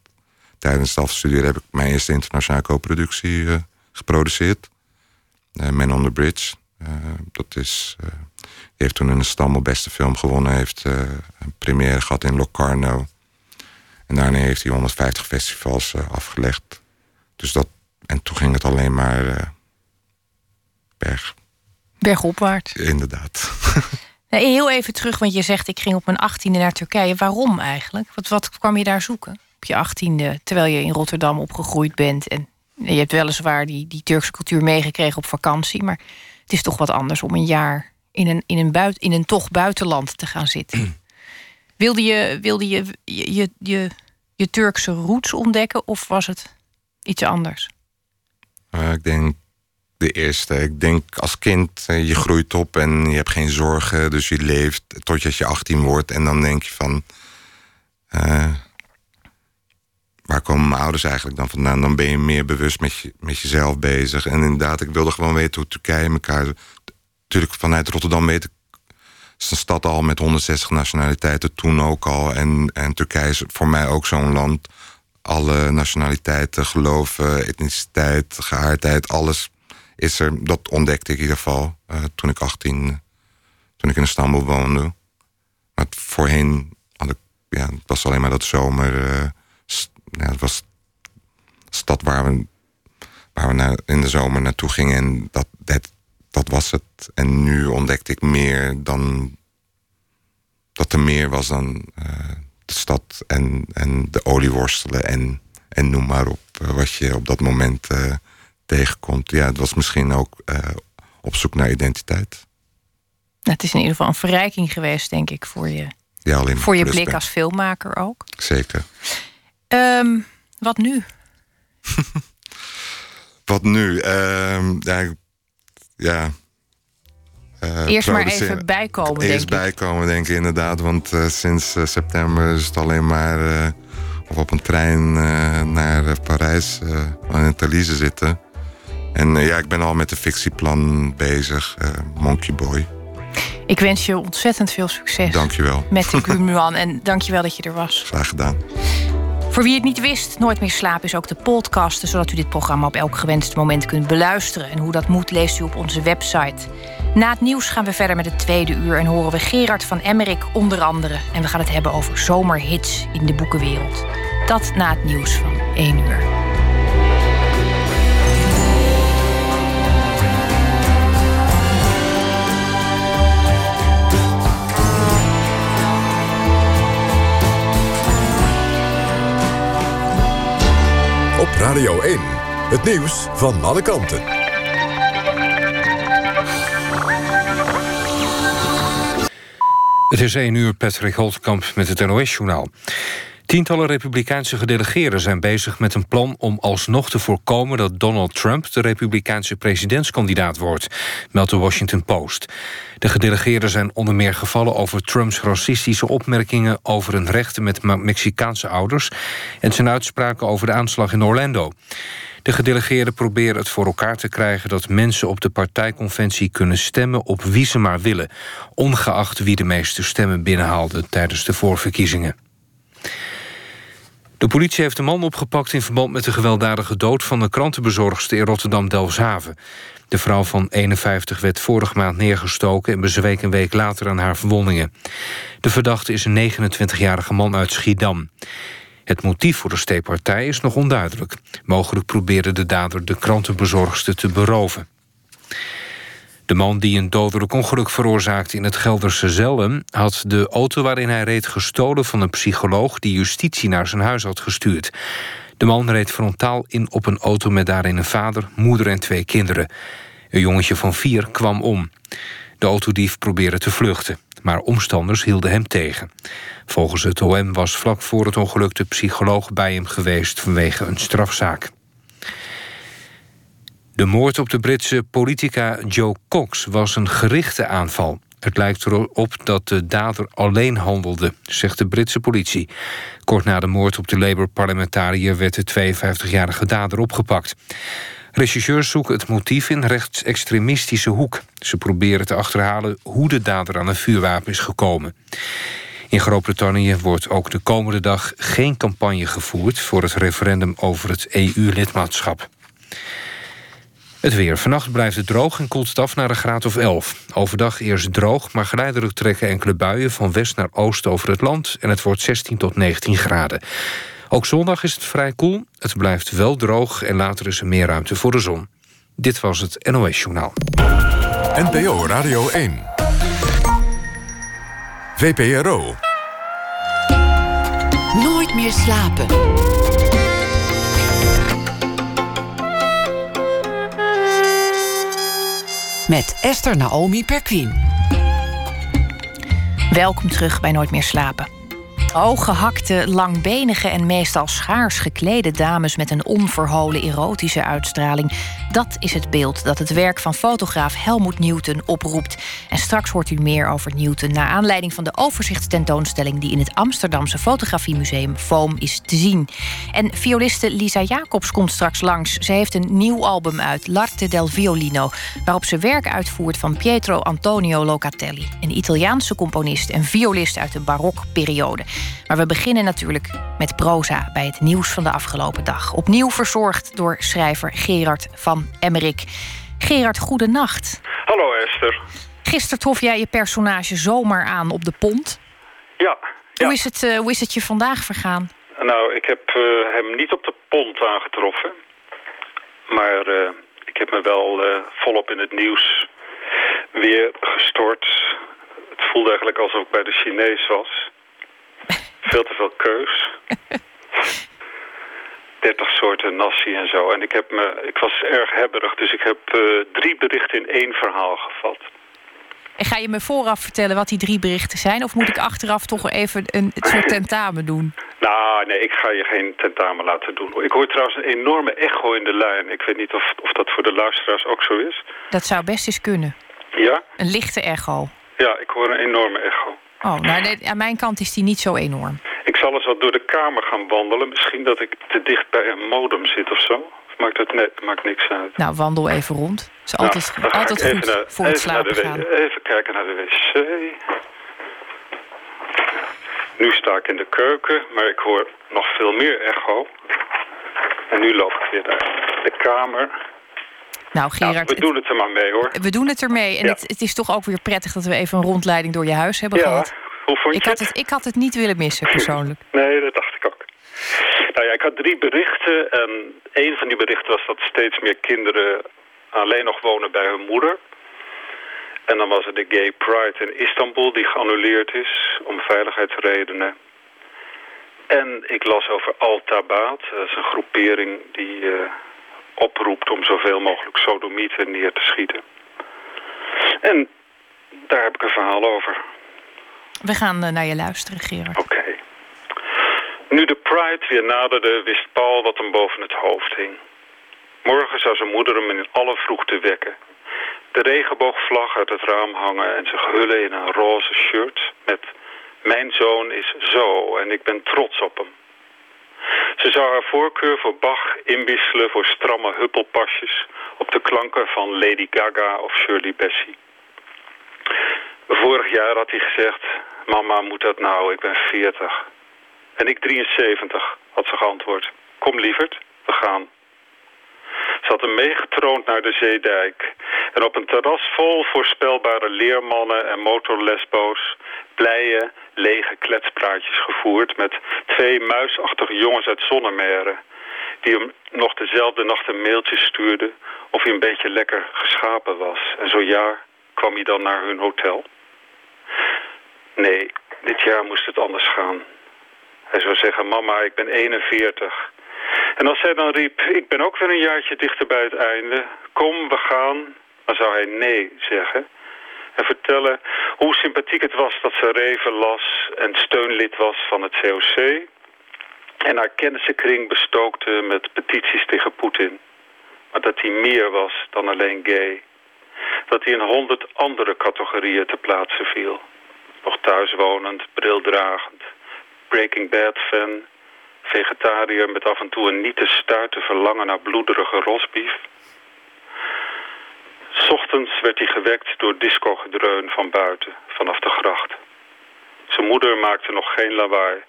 Tijdens het afstuderen heb ik mijn eerste internationale co-productie uh, geproduceerd. Uh, Man on the Bridge. Uh, dat is, heeft toen een Istanbul beste film gewonnen. Heeft een première gehad in Locarno. En daarna heeft hij 150 festivals afgelegd. Dus dat, en toen ging het alleen maar berg. Bergopwaarts. Inderdaad. *laughs* heel even terug, want je zegt ik ging op mijn achttiende naar Turkije. Waarom eigenlijk? Wat, wat kwam je daar zoeken? Je achttiende, terwijl je in Rotterdam opgegroeid bent. En je hebt weliswaar die, die Turkse cultuur meegekregen op vakantie. Maar het is toch wat anders om een jaar in een, in een, buit, in een toch buitenland te gaan zitten. *clears throat* wilde je, wilde je, je, je, je, Turkse roots ontdekken of was het iets anders? Uh, ik denk de eerste. Ik denk als kind, eh, je groeit op en je hebt geen zorgen. Dus je leeft totdat je 18 wordt. En dan denk je van... Uh, waar komen mijn ouders eigenlijk dan vandaan? Dan ben je meer bewust met, je, met jezelf bezig. En inderdaad, ik wilde gewoon weten hoe Turkije elkaar... Natuurlijk vanuit Rotterdam weet ik... is een stad al met 160 nationaliteiten, toen ook al. En, en Turkije is voor mij ook zo'n land alle nationaliteiten, geloven, etniciteit, geaardheid, alles is er, dat ontdekte ik in ieder geval uh, toen ik 18, toen ik in Istanbul woonde. Maar voorheen had ik, ja, het was alleen maar dat zomer. Uh, ja, het was een stad waar we, waar we naar, in de zomer naartoe gingen. En dat, dat, dat was het. En nu ontdekte ik meer dan. dat er meer was dan uh, de stad en, en de olieworstelen en, en noem maar op. wat je op dat moment tegenkomt. Ja, het was misschien ook op zoek naar identiteit. het is in ieder geval een verrijking geweest, denk ik, voor je, ja, alleen voor je blik als filmmaker ook. Zeker. Um, wat nu? *laughs* wat nu? Um, ja. ja uh, Eerst maar even bijkomen, Eerst denk bijkomen, denk ik inderdaad. Want uh, sinds september is het alleen maar... of op een trein naar Parijs aan het Thalise zitten. En eh, ja, ik ben al met de fictieplan bezig, Monkey Boy. Ik wens je ontzettend veel succes. Dankjewel. Met de *laughs* Gumuan en dankjewel dat je er was. Graag gedaan. Voor wie het niet wist, Nooit meer slapen is ook de podcast... zodat u dit programma op elk gewenst moment kunt beluisteren. En hoe dat moet, leest u op onze website. Na het nieuws gaan we verder met het tweede uur... en horen we Gerard van Emmerik onder andere. En we gaan het hebben over zomerhits in de boekenwereld. Dat na het nieuws van 1 uur. 1. Het nieuws van alle kanten. Het is 1 uur, Patrick Holtkamp met het NOS-journaal. Tientallen republikeinse gedelegeerden zijn bezig met een plan om alsnog te voorkomen dat Donald Trump de republikeinse presidentskandidaat wordt, meldt de Washington Post. De gedelegeerden zijn onder meer gevallen over Trumps racistische opmerkingen over een rechten met Mexicaanse ouders en zijn uitspraken over de aanslag in Orlando. De gedelegeerden proberen het voor elkaar te krijgen dat mensen op de partijconventie kunnen stemmen op wie ze maar willen, ongeacht wie de meeste stemmen binnenhaalde tijdens de voorverkiezingen. De politie heeft een man opgepakt in verband met de gewelddadige dood van de krantenbezorgster in Rotterdam-Delfshaven. De vrouw van 51 werd vorige maand neergestoken en bezweek een week later aan haar verwondingen. De verdachte is een 29-jarige man uit Schiedam. Het motief voor de steekpartij is nog onduidelijk. Mogelijk probeerde de dader de krantenbezorgster te beroven. De man die een dodelijk ongeluk veroorzaakte in het Gelderse Zelm... had de auto waarin hij reed gestolen van een psycholoog... die justitie naar zijn huis had gestuurd. De man reed frontaal in op een auto met daarin een vader, moeder en twee kinderen. Een jongetje van vier kwam om. De autodief probeerde te vluchten, maar omstanders hielden hem tegen. Volgens het OM was vlak voor het ongeluk de psycholoog bij hem geweest vanwege een strafzaak. De moord op de Britse politica Joe Cox was een gerichte aanval. Het lijkt erop dat de dader alleen handelde, zegt de Britse politie. Kort na de moord op de Labour-parlementariër werd de 52-jarige dader opgepakt. Rechercheurs zoeken het motief in rechtsextremistische hoek. Ze proberen te achterhalen hoe de dader aan een vuurwapen is gekomen. In Groot-Brittannië wordt ook de komende dag geen campagne gevoerd... voor het referendum over het EU-lidmaatschap. Het weer. Vannacht blijft het droog en koelt het af naar een graad of 11. Overdag eerst droog, maar geleidelijk trekken enkele buien... van west naar oost over het land en het wordt 16 tot 19 graden. Ook zondag is het vrij koel. Het blijft wel droog en later is er meer ruimte voor de zon. Dit was het NOS Journaal. NPO Radio 1. VPRO. Nooit meer slapen. Met Esther Naomi Perquin. Welkom terug bij Nooit meer slapen. Hooggehakte, langbenige en meestal schaars geklede dames met een onverholen erotische uitstraling. Dat is het beeld dat het werk van fotograaf Helmut Newton oproept. En straks hoort u meer over Newton naar aanleiding van de overzichtstentoonstelling die in het Amsterdamse Fotografiemuseum Foam is te zien. En violiste Lisa Jacobs komt straks langs. Ze heeft een nieuw album uit, L'Arte del Violino, waarop ze werk uitvoert van Pietro Antonio Locatelli, een Italiaanse componist en violist uit de barokperiode. Maar we beginnen natuurlijk met proza bij het nieuws van de afgelopen dag. Opnieuw verzorgd door schrijver Gerard van Emmerik. Gerard, goedenacht. Hallo Esther. Gisteren trof jij je personage zomaar aan op de pont. Ja. Hoe, is het, uh, hoe is het je vandaag vergaan? Nou, ik heb uh, hem niet op de pont aangetroffen. Maar uh, ik heb me wel volop in het nieuws weer gestort. Het voelde eigenlijk alsof ik bij de Chinees was. Veel te veel keus. *laughs* 30 soorten nasi en zo. En ik, heb me, ik was erg hebberig, dus ik heb uh, drie berichten in één verhaal gevat. En ga je me vooraf vertellen wat die drie berichten zijn? Of moet ik achteraf toch even een soort tentamen doen? *laughs* Nou, nee, ik ga je geen tentamen laten doen. Ik hoor trouwens een enorme echo in de lijn. Ik weet niet of, of dat voor de luisteraars ook zo is. Dat zou best eens kunnen. Ja? Een lichte echo. Ja, ik hoor een enorme echo. Oh, nou, nee, aan mijn kant is die niet zo enorm. Ik zal eens wat door de kamer gaan wandelen. Misschien dat ik te dicht bij een modem zit of zo. Of maakt het net, maakt niks uit. Nou, wandel even rond. is nou, altijd, altijd goed naar, voor het slapen gaan. Even kijken naar de wc. Nu sta ik in de keuken, maar ik hoor nog veel meer echo. En nu loop ik weer naar de kamer. Nou, Gerard, nou, we doen het er maar mee, hoor. We doen het ermee. En het, het, is toch ook weer prettig dat we even een rondleiding door je huis hebben ja. gehad. Hoe vond je ik had het? Ik had het niet willen missen, persoonlijk. *laughs* nee, dat dacht ik ook. Nou ja, ik had drie berichten. En een van die berichten was dat steeds meer kinderen alleen nog wonen bij hun moeder. En dan was er de Gay Pride in Istanbul die geannuleerd is om veiligheidsredenen. En ik las over Al-Tabaat. Dat is een groepering die uh, oproept om zoveel mogelijk sodomieten neer te schieten. En daar heb ik een verhaal over. We gaan uh, naar je luisteren, Gerard. Oké. Okay. Nu de Pride weer naderde, wist Paul wat hem boven het hoofd hing. Morgen zou zijn moeder hem in alle vroegte wekken. De regenboogvlag uit het raam hangen en zich hullen in een roze shirt met... Mijn zoon is zo en ik ben trots op hem. Ze zou haar voorkeur voor Bach inwisselen voor stramme huppelpasjes... op de klanken van Lady Gaga of Shirley Bassey. Vorig jaar had hij gezegd... Mama, moet dat nou? Ik ben 40. En ik 73, had ze geantwoord. Kom lieverd, we gaan. Ze had hem meegetroond naar de zeedijk. En op een terras vol voorspelbare leermannen en motorlesbo's... blije, lege kletspraatjes gevoerd... met twee muisachtige jongens uit Zonnemeren... die hem nog dezelfde nacht een mailtje stuurden... of hij een beetje lekker geschapen was. En zo ja, kwam hij dan naar hun hotel. Nee, dit jaar moest het anders gaan. Hij zou zeggen, mama, ik ben 41. En als zij dan riep, ik ben ook weer een jaartje dichter bij het einde. Kom, we gaan. Dan zou hij nee zeggen. En vertellen hoe sympathiek het was dat ze Reven las en steunlid was van het COC. En haar kennissenkring bestookte met petities tegen Poetin. Maar dat hij meer was dan alleen gay. Dat hij in honderd andere categorieën te plaatsen viel. Nog thuiswonend, brildragend, Breaking Bad fan, vegetariër met af en toe een niet te stuiten verlangen naar bloederige rosbief. Ochtends werd hij gewekt door discogedreun van buiten, vanaf de gracht. Zijn moeder maakte nog geen lawaai.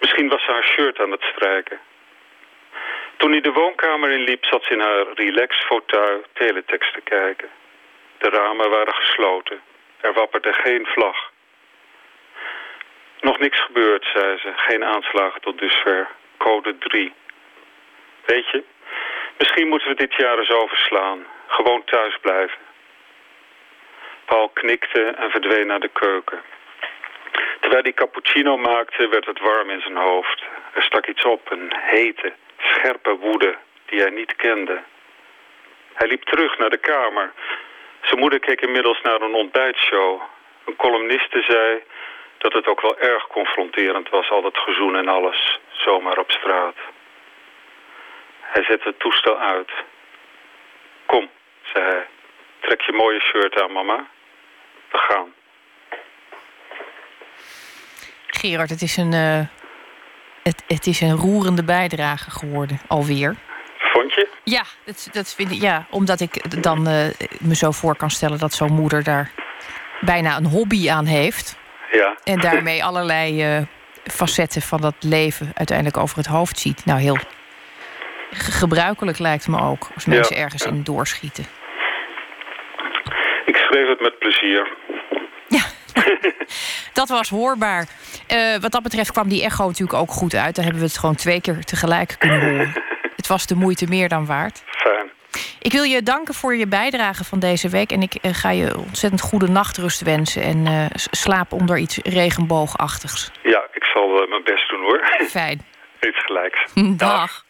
Misschien was ze haar shirt aan het strijken. Toen hij de woonkamer inliep, zat ze in haar relax-fauteuil teletext te kijken. De ramen waren gesloten. Er wapperde geen vlag. Nog niks gebeurd, zei ze. Geen aanslagen tot dusver. Code 3. Weet je, misschien moeten we dit jaar eens overslaan. Gewoon thuis blijven. Paul knikte en verdween naar de keuken. Terwijl hij cappuccino maakte, werd het warm in zijn hoofd. Er stak iets op, een hete, scherpe woede die hij niet kende. Hij liep terug naar de kamer. Zijn moeder keek inmiddels naar een ontbijtshow. Een columniste zei dat het ook wel erg confronterend was, al dat gezoen en alles, zomaar op straat. Hij zette het toestel uit. Kom, zei hij, trek je mooie shirt aan, mama. We gaan. Gerard, het is een, uh, het, het is een roerende bijdrage geworden, alweer. Vond je? Ja, dat, dat vind ik, ja omdat ik dan uh, me zo voor kan stellen dat zo'n moeder daar bijna een hobby aan heeft. Ja. En daarmee allerlei uh, facetten van dat leven uiteindelijk over het hoofd ziet. Nou, heel gebruikelijk lijkt me ook. Als mensen Ja, ergens ja. in doorschieten. Schreef het met plezier. Ja, *laughs* dat was hoorbaar. Eh, wat dat betreft kwam die echo natuurlijk ook goed uit. Daar hebben we het gewoon twee keer tegelijk kunnen horen. *laughs* Het was de moeite meer dan waard. Fijn. Ik wil je danken voor je bijdrage van deze week. En ik eh, ga je ontzettend goede nachtrust wensen. En eh, slaap onder iets regenboogachtigs. Ja, ik zal mijn best doen hoor. Fijn. *laughs* Iets gelijks. Dag.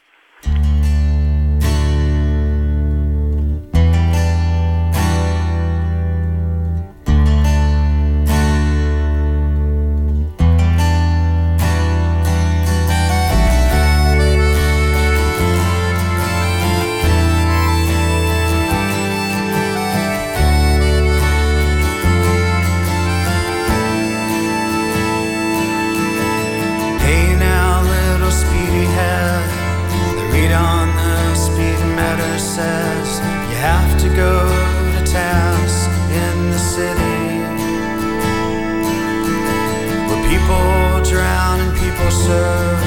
People serve.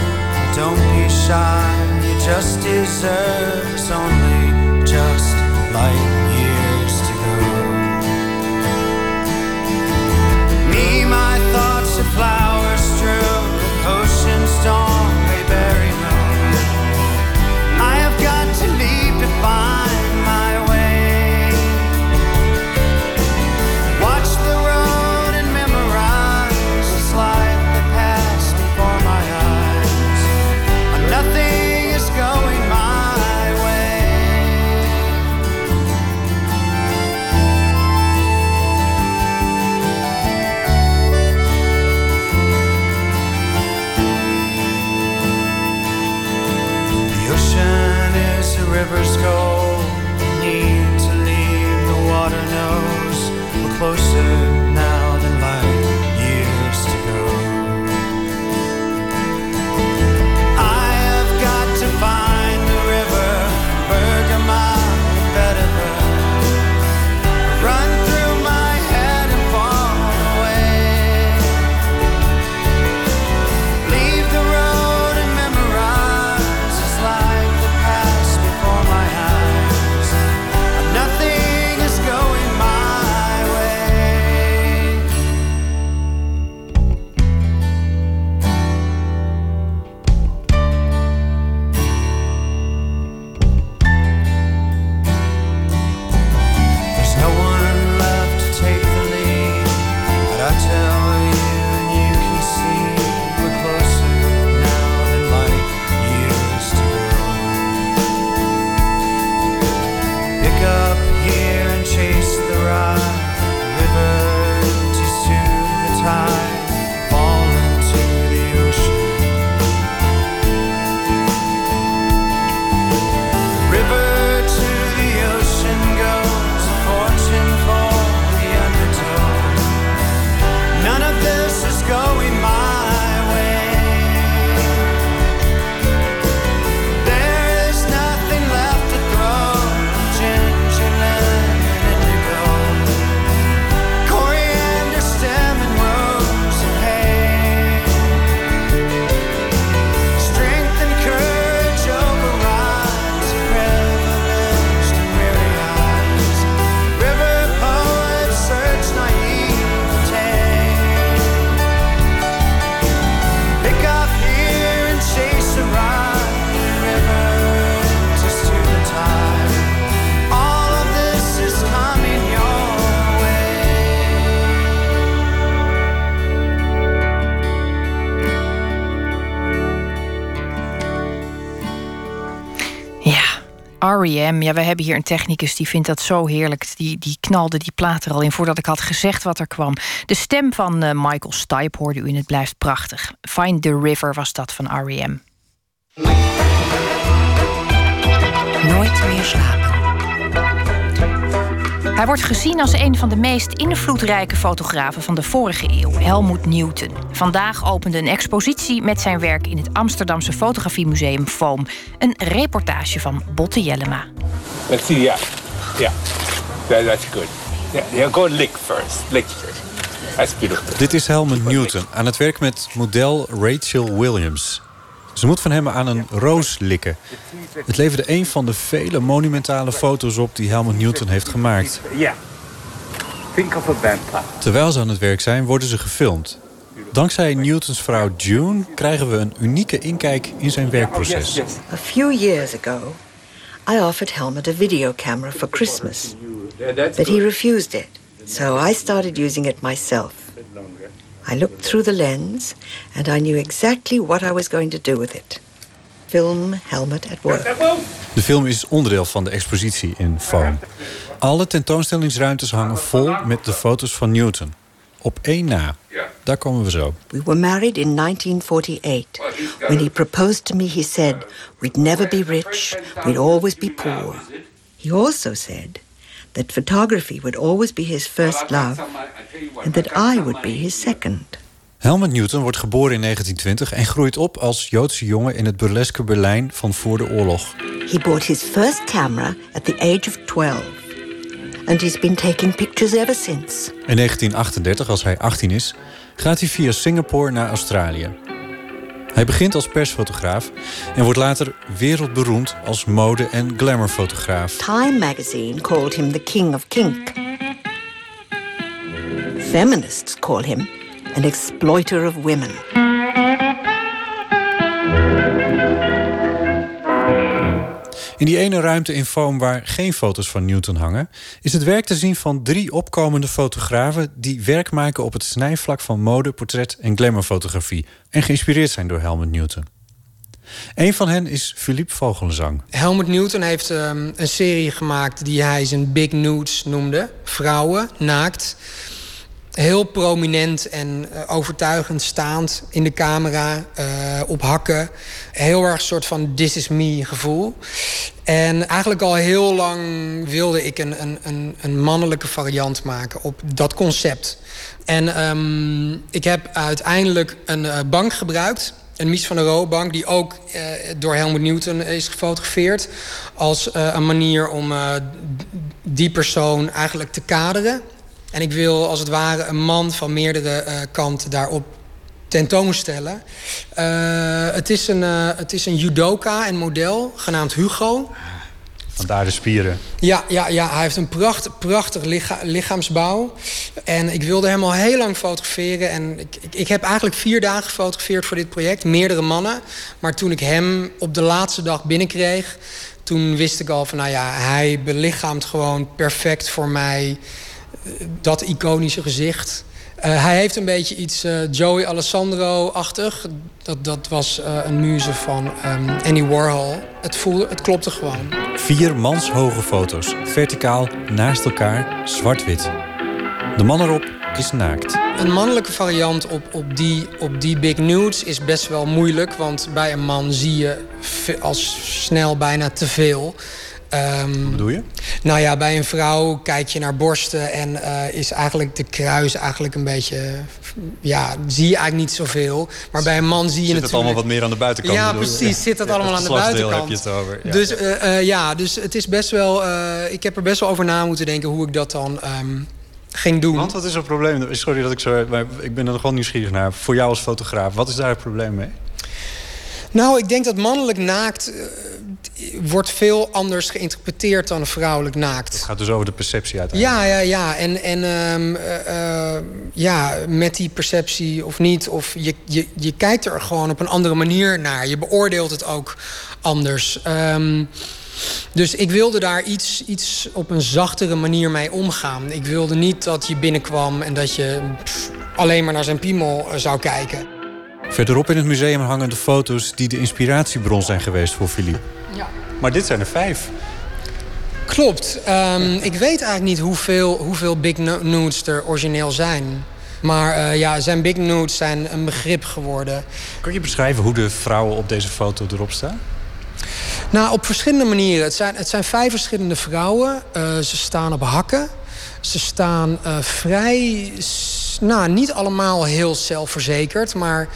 Don't be shy, you just deserve it's only just light years to go. Me, my R.E.M. Ja, we hebben hier een technicus die vindt dat zo heerlijk. Die, die knalde die plaat er al in voordat ik had gezegd wat er kwam. De stem van eh, Michael Stipe hoorde u in het blijft prachtig. Find the River was dat van R.E.M. Nooit meer slapen. Hij wordt gezien als een van de meest invloedrijke fotografen van de vorige eeuw, Helmut Newton. Vandaag opende een expositie met zijn werk in het Amsterdamse Fotografiemuseum Foam. Een reportage van Botte Jellema. Let's see, yeah. Yeah. That, that's good. Yeah, yeah, go lick first. Lick first. That's beautiful. Dit is Helmut Newton aan het werk met model Rachel Williams. Ze moet van hem aan een roos likken. Het leverde een van de vele monumentale foto's op die Helmut Newton heeft gemaakt. Terwijl ze aan het werk zijn, worden ze gefilmd. Dankzij Newtons vrouw June krijgen we een unieke inkijk in zijn werkproces. A few years ago, I offered Helmut a video camera for Christmas, but he refused it. So I started using it myself. I looked through the lens and I knew exactly what I was going to do with it. Film Helmet at Work. De film is onderdeel van de expositie in Foam. Alle tentoonstellingsruimtes hangen vol met de foto's van Newton. Op één na. Daar komen we zo. We were married in 1948. When he proposed to me, he said, We'd never be rich, we'd always be poor. He also said that photography would always be his first love and that I would be his second. Helmut Newton wordt geboren in 1920 en groeit op als Joodse jongen in het burleske Berlijn van voor de oorlog. He bought his first camera at the age of 12 and he's been taking pictures ever since. In 1938, als hij 18 is, gaat hij via Singapore naar Australië. Hij begint als persfotograaf en wordt later wereldberoemd als mode- en glamourfotograaf. Time magazine called him the king of kink. Feminists call him an exploiter of women. In die ene ruimte in Foam waar geen foto's van Newton hangen, is het werk te zien van drie opkomende fotografen die werk maken op het snijvlak van mode, portret en glamourfotografie en geïnspireerd zijn door Helmut Newton. Een van hen is Philippe Vogelenzang. Helmut Newton heeft um, een serie gemaakt die hij zijn Big Nudes noemde. Vrouwen, naakt. Heel prominent en uh, overtuigend staand in de camera, uh, op hakken. Heel erg soort van this is me gevoel. En eigenlijk al heel lang wilde ik een, een, een, een mannelijke variant maken op dat concept. En um, ik heb uiteindelijk een uh, bank gebruikt een Mies van der Rohe bank... die ook door Helmut Newton is gefotografeerd... als een manier om die persoon eigenlijk te kaderen. En ik wil als het ware een man van meerdere kanten daarop tentoonstellen. het, is een, het is een judoka, een model, genaamd Hugo... Vandaar de spieren. Ja, ja, ja hij heeft een pracht, prachtig licha lichaamsbouw. En ik wilde hem al heel lang fotograferen. En ik, ik, ik, heb eigenlijk vier dagen gefotografeerd voor dit project. Meerdere mannen. Maar toen ik hem op de laatste dag binnenkreeg... toen wist ik al van, nou ja, hij belichaamt gewoon perfect voor mij... dat iconische gezicht. Uh, hij heeft een beetje iets uh, Joey Alessandro-achtig. Dat, dat was uh, een muze van um, Andy Warhol. Het, voelde, het klopte gewoon. Vier manshoge foto's, verticaal, naast elkaar, zwart-wit. De man erop is naakt. Een mannelijke variant op, op, die, op die big nudes is best wel moeilijk. Want bij een man zie je als snel bijna te veel. Um, Wat bedoel je? Nou ja, bij een vrouw kijk je naar borsten en uh, is eigenlijk de kruis eigenlijk een beetje. Ja, zie je eigenlijk niet zoveel. Maar bij een man zie je zit natuurlijk. het allemaal wat meer aan de buitenkant? Ja, precies. Zit dat ja, allemaal aan de buitenkant? heb je het over. Ja. Dus uh, uh, ja, dus het is best wel. ik heb er best wel over na moeten denken hoe ik dat dan. Um, ging doen. Want wat is het probleem? Sorry dat ik zo. Maar ik ben er gewoon nieuwsgierig naar. Voor jou als fotograaf, wat is daar het probleem mee? Nou, ik denk dat mannelijk naakt wordt veel anders geïnterpreteerd dan vrouwelijk naakt. Het gaat dus over de perceptie uiteindelijk. Ja, ja, ja. En, en um, uh, uh, ja, met die perceptie of niet. Of je, je, je kijkt er gewoon op een andere manier naar. Je beoordeelt het ook anders. Um, dus ik wilde daar iets, iets op een zachtere manier mee omgaan. Ik wilde niet dat je binnenkwam en dat je pff, alleen maar naar zijn piemel zou kijken. Verderop in het museum hangen de foto's die de inspiratiebron zijn geweest voor Philippe. Maar dit zijn er vijf. Klopt. Um, ik weet eigenlijk niet hoeveel, hoeveel big nudes er origineel zijn. Maar uh, ja, zijn big nudes zijn een begrip geworden. Kan je beschrijven hoe de vrouwen op deze foto erop staan? Nou, op verschillende manieren. Het zijn, het zijn vijf verschillende vrouwen. Uh, ze staan op hakken. Ze staan uh, vrij... Nou, niet allemaal heel zelfverzekerd, maar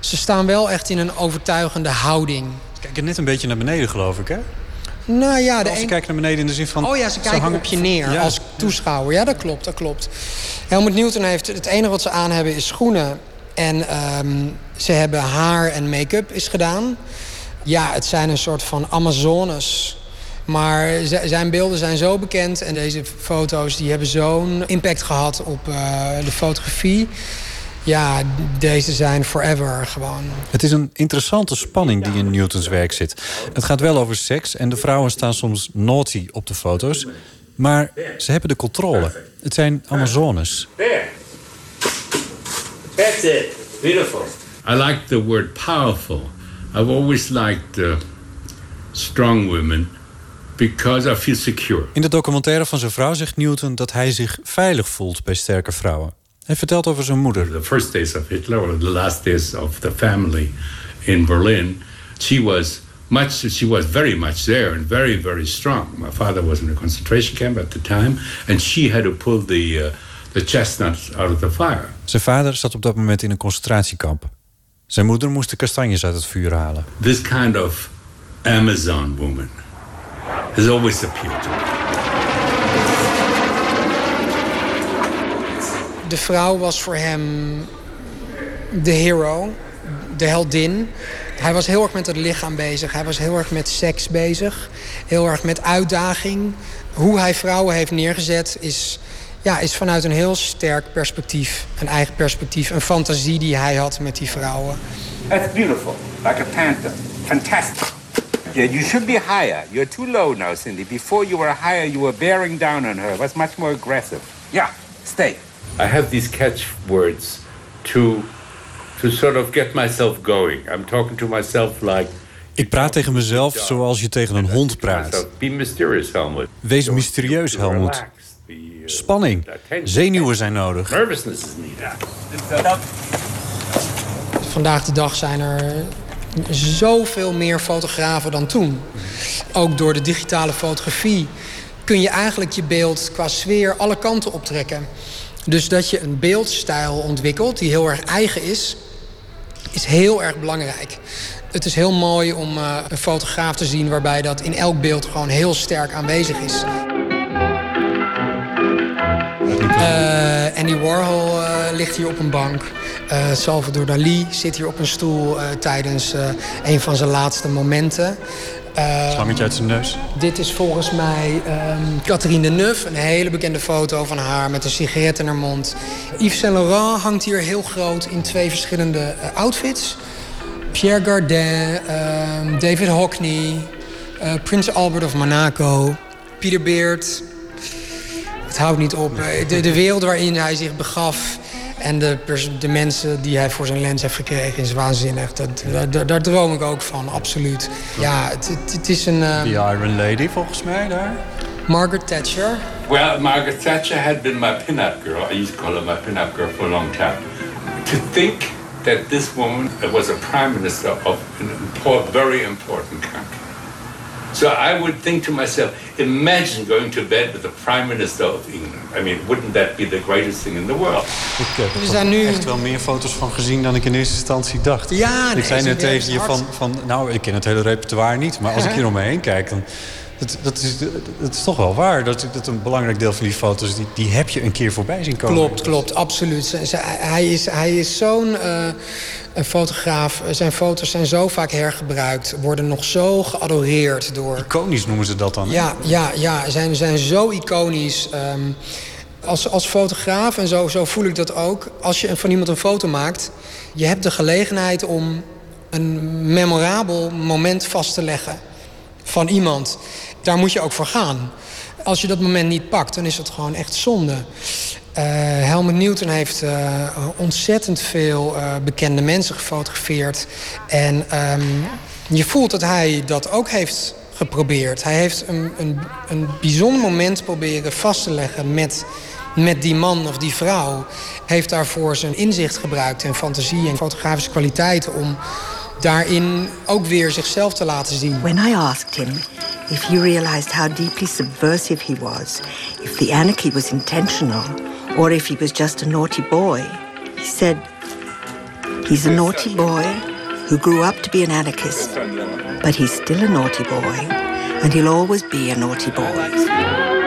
ze staan wel echt in een overtuigende houding. Kijken net een beetje naar beneden, geloof ik, hè? Nou ja, de Ze een... kijken naar beneden in de zin van... Oh ja, ze kijken hangen... op je neer ja. als toeschouwer. Ja, dat klopt, dat klopt. Helmut Newton heeft... Het enige wat ze aan hebben is schoenen. En um, ze hebben haar en make-up is gedaan. Ja, het zijn een soort van Amazones. Maar zijn beelden zijn zo bekend en deze foto's die hebben zo'n impact gehad op uh, de fotografie. Ja, deze zijn forever gewoon. Het is een interessante spanning die in Newtons werk zit. Het gaat wel over seks en de vrouwen staan soms naughty op de foto's. Maar ze hebben de controle. Het zijn Amazones. There. That's it. Beautiful. I like the word powerful. I've always liked uh, strong women because I feel secure. In de documentaire van zijn vrouw zegt Newton dat hij zich veilig voelt bij sterke vrouwen. Hij vertelt over zijn moeder. The first days of Hitler, or the last days of the family in Berlin, she was much. She was very much there and very, very strong. My father was in a concentration camp at the time, and she had to pull the uh, the chestnuts out of the fire. Zijn vader zat op dat moment in een concentratiekamp. Zijn moeder moest de kastanjes uit het vuur halen. This kind of Amazon woman has always appealed to me. De vrouw was voor hem de hero, de heldin. Hij was heel erg met het lichaam bezig. Hij was heel erg met seks bezig. Heel erg met uitdaging. Hoe hij vrouwen heeft neergezet is, ja, is vanuit een heel sterk perspectief. Een eigen perspectief. Een fantasie die hij had met die vrouwen. That's beautiful. Like a panther. Fantastic. Yeah, you should be higher. You're too low now, Cindy. Before you were higher, you were bearing down on her. Was much more aggressive. Yeah, stay. I have these catchwords to to sort of get myself going. I'm talking to myself like. Ik praat tegen mezelf zoals je tegen een hond praat. Be mysterious, Helmut. Wees mysterieus, Helmut. Spanning. Zenuwen zijn nodig. Nervousness is needed. Vandaag de dag zijn er zoveel meer fotografen dan toen. Ook door de digitale fotografie kun je eigenlijk je beeld qua sfeer alle kanten optrekken. Dus dat je een beeldstijl ontwikkelt die heel erg eigen is, is heel erg belangrijk. Het is heel mooi om uh, een fotograaf te zien waarbij dat in elk beeld gewoon heel sterk aanwezig is. Uh, Andy Warhol uh, ligt hier op een bank. Salvador Dali zit hier op een stoel tijdens een van zijn laatste momenten. Slangetje uit zijn neus. Dit is volgens mij um, Catherine Deneuve. Een hele bekende foto van haar met een sigaret in haar mond. Yves Saint Laurent hangt hier heel groot in twee verschillende outfits. Pierre Gardin, uh, David Hockney, uh, Prins Albert of Monaco, Peter Beard. Het houdt niet op. De, de wereld waarin hij zich begaf En de, de mensen die hij voor zijn lens heeft gekregen is waanzinnig. Dat, daar, daar droom ik ook van, absoluut. Ja, het, het, het is een... Uh... The Iron Lady volgens mij daar. Margaret Thatcher. Well, Margaret Thatcher had been my pin-up girl. I used to call her my pin-up girl for a long time. To think that this woman was a prime minister of a very important country. So I would think to myself, imagine going to bed with the Prime Minister of England. I mean, wouldn't that be the greatest thing in the world? Ik heb er nu... echt wel meer foto's van gezien dan ik in eerste instantie dacht. Ja, ik zei net tegen je van, van, nou, ik ken het hele repertoire niet. Maar als ik hier om me heen kijk, dan dat, dat, is, dat is toch wel waar. Dat, dat een belangrijk deel van die foto's, die, die heb je een keer voorbij zien komen. Klopt, klopt, absoluut. Hij is, hij is zo'n uh, fotograaf. Zijn foto's zijn zo vaak hergebruikt. Worden nog zo geadoreerd door... Iconisch noemen ze dat dan? Ja, ja, ja zijn, zijn zo iconisch. Um, als, als fotograaf, en zo, zo voel ik dat ook... als je van iemand een foto maakt... je hebt de gelegenheid om een memorabel moment vast te leggen van iemand daar moet je ook voor gaan. Als je dat moment niet pakt, dan is het gewoon echt zonde. Uh, Helmut Newton heeft uh, ontzettend veel uh, bekende mensen gefotografeerd. En um, je voelt dat hij dat ook heeft geprobeerd. Hij heeft een, een, een bijzonder moment proberen vast te leggen met, met die man of die vrouw. Heeft daarvoor zijn inzicht gebruikt en fantasie en fotografische kwaliteiten om daarin ook weer zichzelf te laten zien. When I asked him if he realized how deeply subversive he was, if the anarchy was intentional, or if he was just a naughty boy, he said, He's a naughty boy who grew up to be an anarchist, but he's still a naughty boy, and he'll always be a naughty boy.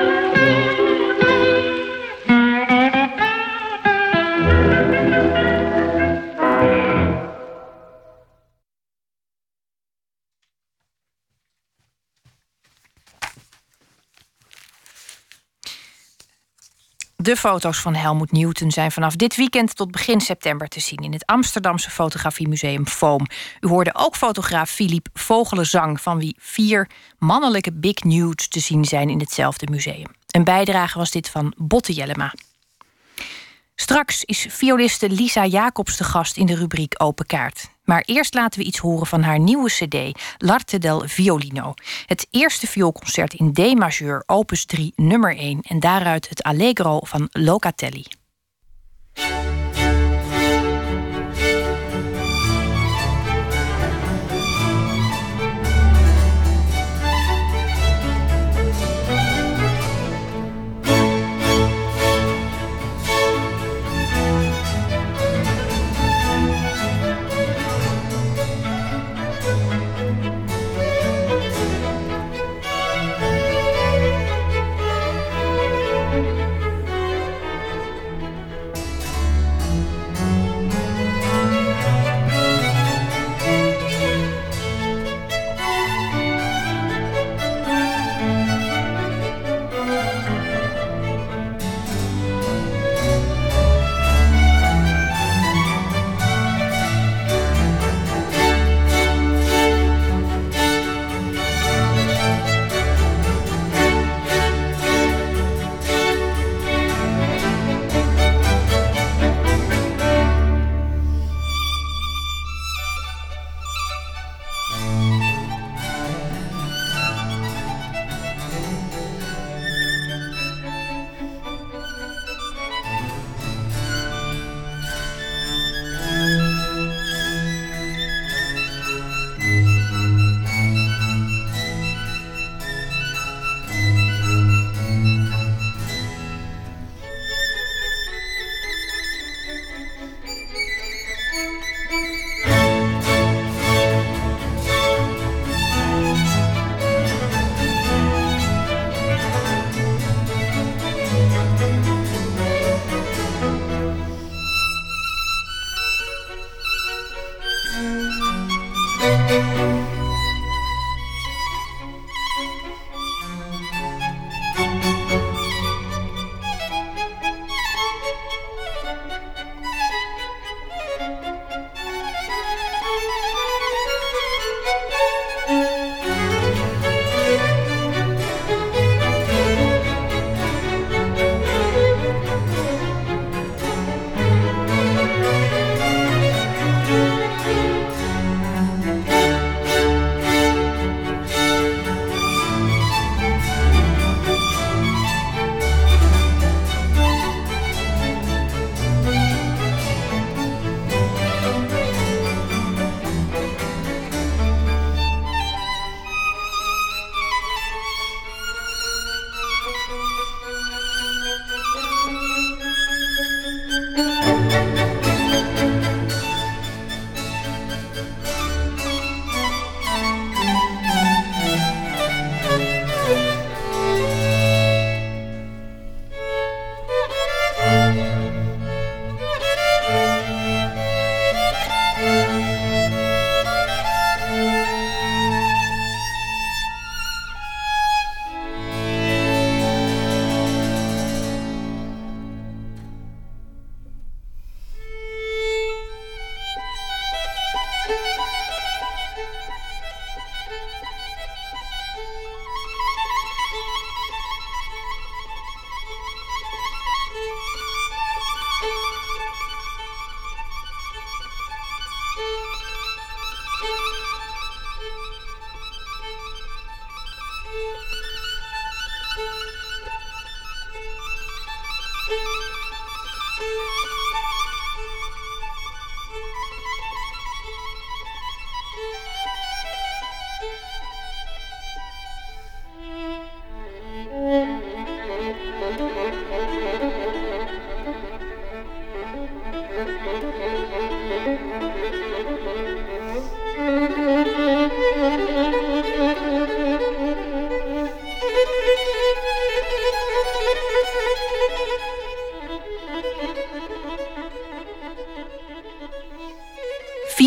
De foto's van Helmut Newton zijn vanaf dit weekend tot begin september te zien in het Amsterdamse fotografiemuseum Foam. U hoorde ook fotograaf Philippe Vogelenzang, van wie vier mannelijke big nudes te zien zijn in hetzelfde museum. Een bijdrage was dit van Botte Jellema. Straks is violiste Lisa Jacobs de gast in de rubriek Open Kaart. Maar eerst laten we iets horen van haar nieuwe cd, L'Arte del Violino. Het eerste vioolconcert in D-majeur, opus 3, nummer 1... en daaruit het Allegro van Locatelli.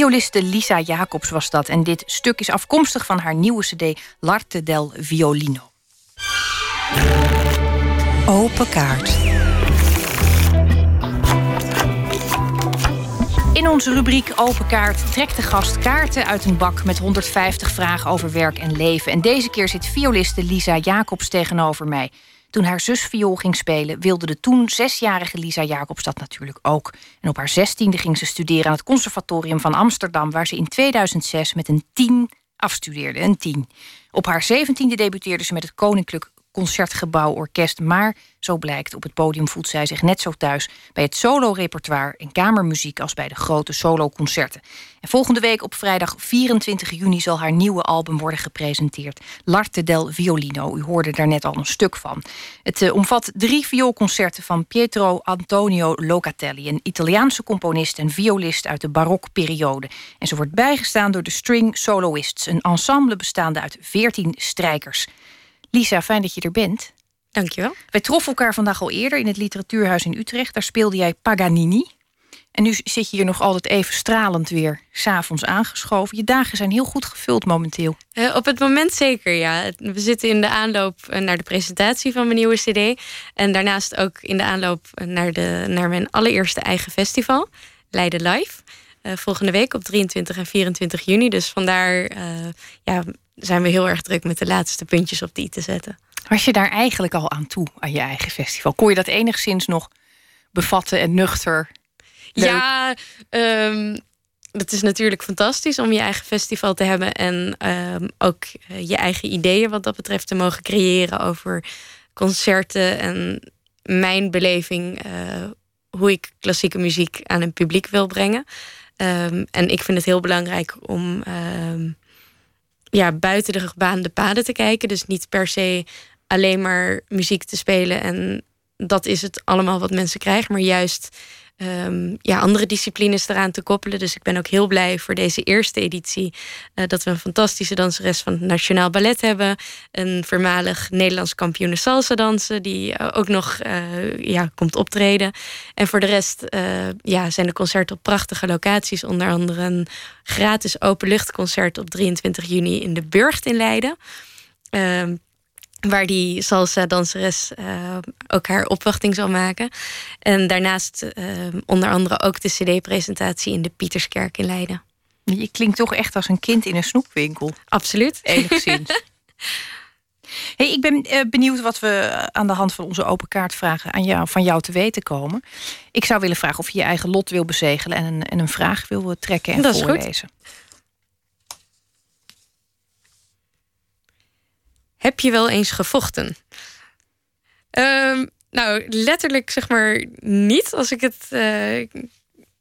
Violiste Lisa Jacobs was dat. En dit stuk is afkomstig van haar nieuwe cd L'arte del violino. Open kaart. In onze rubriek Open Kaart trekt de gast kaarten uit een bak met 150 vragen over werk en leven. En deze keer zit violiste Lisa Jacobs tegenover mij. Toen haar zus viool ging spelen, wilde de toen zesjarige Lisa Jacobs dat natuurlijk ook. En op haar zestiende ging ze studeren aan het Conservatorium van Amsterdam, waar ze in 2006 met een 10 afstudeerde. Een 10. Op haar zeventiende debuteerde ze met het Koninklijk Concertgebouworkest. Maar, zo blijkt, op het podium voelt zij zich net zo thuis bij het solo-repertoire en kamermuziek als bij de grote soloconcerten. En volgende week op vrijdag 24 juni zal haar nieuwe album worden gepresenteerd. L'arte del violino. U hoorde daar net al een stuk van. Het uh, omvat drie vioolconcerten van Pietro Antonio Locatelli, een Italiaanse componist en violist uit de barokperiode. En ze wordt bijgestaan door de String Soloists, een ensemble bestaande uit 14 strijkers. Lisa, fijn dat je er bent. Dankjewel. Wij troffen elkaar vandaag al eerder in het Literatuurhuis in Utrecht. Daar speelde jij Paganini. En nu zit je hier nog altijd even stralend weer s'avonds aangeschoven. Je dagen zijn heel goed gevuld momenteel. Uh, op het moment zeker, ja. We zitten in de aanloop eh, naar de presentatie van mijn nieuwe CD. En daarnaast ook in de aanloop naar, de, naar mijn allereerste eigen festival, Leiden Live. Uh, volgende week op 23 en 24 juni. Dus vandaar ja, zijn we heel erg druk met de laatste puntjes op die te zetten. Was je daar eigenlijk al aan toe, aan je eigen festival? Kon je dat enigszins nog bevatten en nuchter? Leuk? Ja, um, het is natuurlijk fantastisch om je eigen festival te hebben en um, ook uh, je eigen ideeën wat dat betreft te mogen creëren over concerten en mijn beleving, uh, hoe ik klassieke muziek aan een publiek wil brengen. Um, en ik vind het heel belangrijk om ja, buiten de gebaande paden te kijken. Dus niet per se alleen maar muziek te spelen en dat is het allemaal wat mensen krijgen, maar juist um, ja, andere disciplines eraan te koppelen. Dus ik ben ook heel blij voor deze eerste editie uh, dat we een fantastische danseres van het Nationaal Ballet hebben. Een voormalig Nederlands kampioen salsa dansen, die uh, ook nog uh, ja, komt optreden. En voor de rest ja, zijn de concerten op prachtige locaties. Onder andere een gratis openluchtconcert op 23 juni in de Burgt in Leiden. Ehm, waar die salsa-danseres uh, ook haar opwachting zal maken. En daarnaast uh, onder andere ook de cd-presentatie in de Pieterskerk in Leiden. Je klinkt toch echt als een kind in een snoepwinkel. Absoluut. Enigszins. *laughs* hey, ik ben uh, benieuwd wat we aan de hand van onze open kaart vragen aan jou, van jou te weten komen. Ik zou willen vragen of je je eigen lot wil bezegelen en een, en een vraag wil trekken en Dat voorlezen. Is goed. Heb je wel eens gevochten? Um, nou, letterlijk zeg maar niet. Als ik het uh,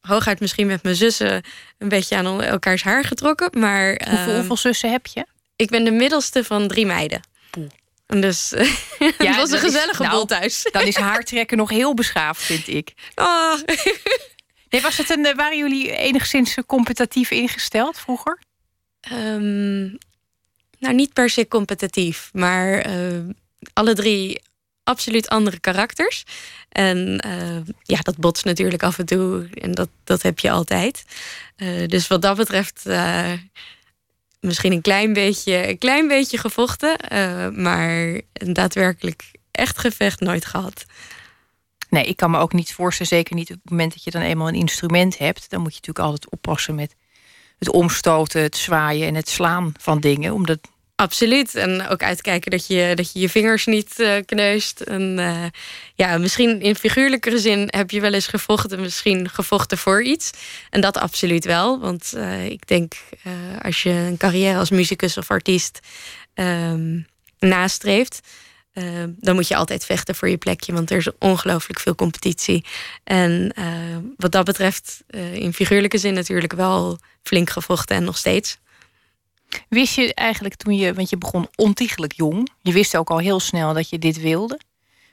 hooguit misschien met mijn zussen een beetje aan elkaars haar getrokken. Maar, hoeveel, um, hoeveel zussen heb je? Ik ben de middelste van drie meiden. Poeh. Dus *laughs* ja, het was een gezellige is, bol nou, thuis. Dan is haartrekken nog heel beschaafd, vind ik. Oh. *laughs* nee, was het een, waren jullie enigszins competitief ingesteld vroeger? Um, nou, niet per se competitief, maar uh, alle drie absoluut andere karakters. En uh, ja, dat botst natuurlijk af en toe en dat, dat heb je altijd. Uh, dus wat dat betreft, misschien een klein beetje, een klein beetje gevochten, maar een daadwerkelijk echt gevecht nooit gehad. Nee, ik kan me ook niet voorstellen, zeker niet op het moment dat je dan eenmaal een instrument hebt. Dan moet je natuurlijk altijd oppassen met het omstoten, het zwaaien en het slaan van dingen. Omdat Absoluut. En ook uitkijken dat je dat je, je vingers niet uh, kneust. En uh, ja, misschien in figuurlijkere zin heb je wel eens gevochten, misschien gevochten voor iets. En dat absoluut wel. Want uh, ik denk, als je een carrière als muzikus of artiest um, nastreeft. dan moet je altijd vechten voor je plekje, want er is ongelooflijk veel competitie. En wat dat betreft, in figuurlijke zin natuurlijk wel flink gevochten en nog steeds. Wist je eigenlijk toen je, want je begon ontiegelijk jong, je wist ook al heel snel dat je dit wilde.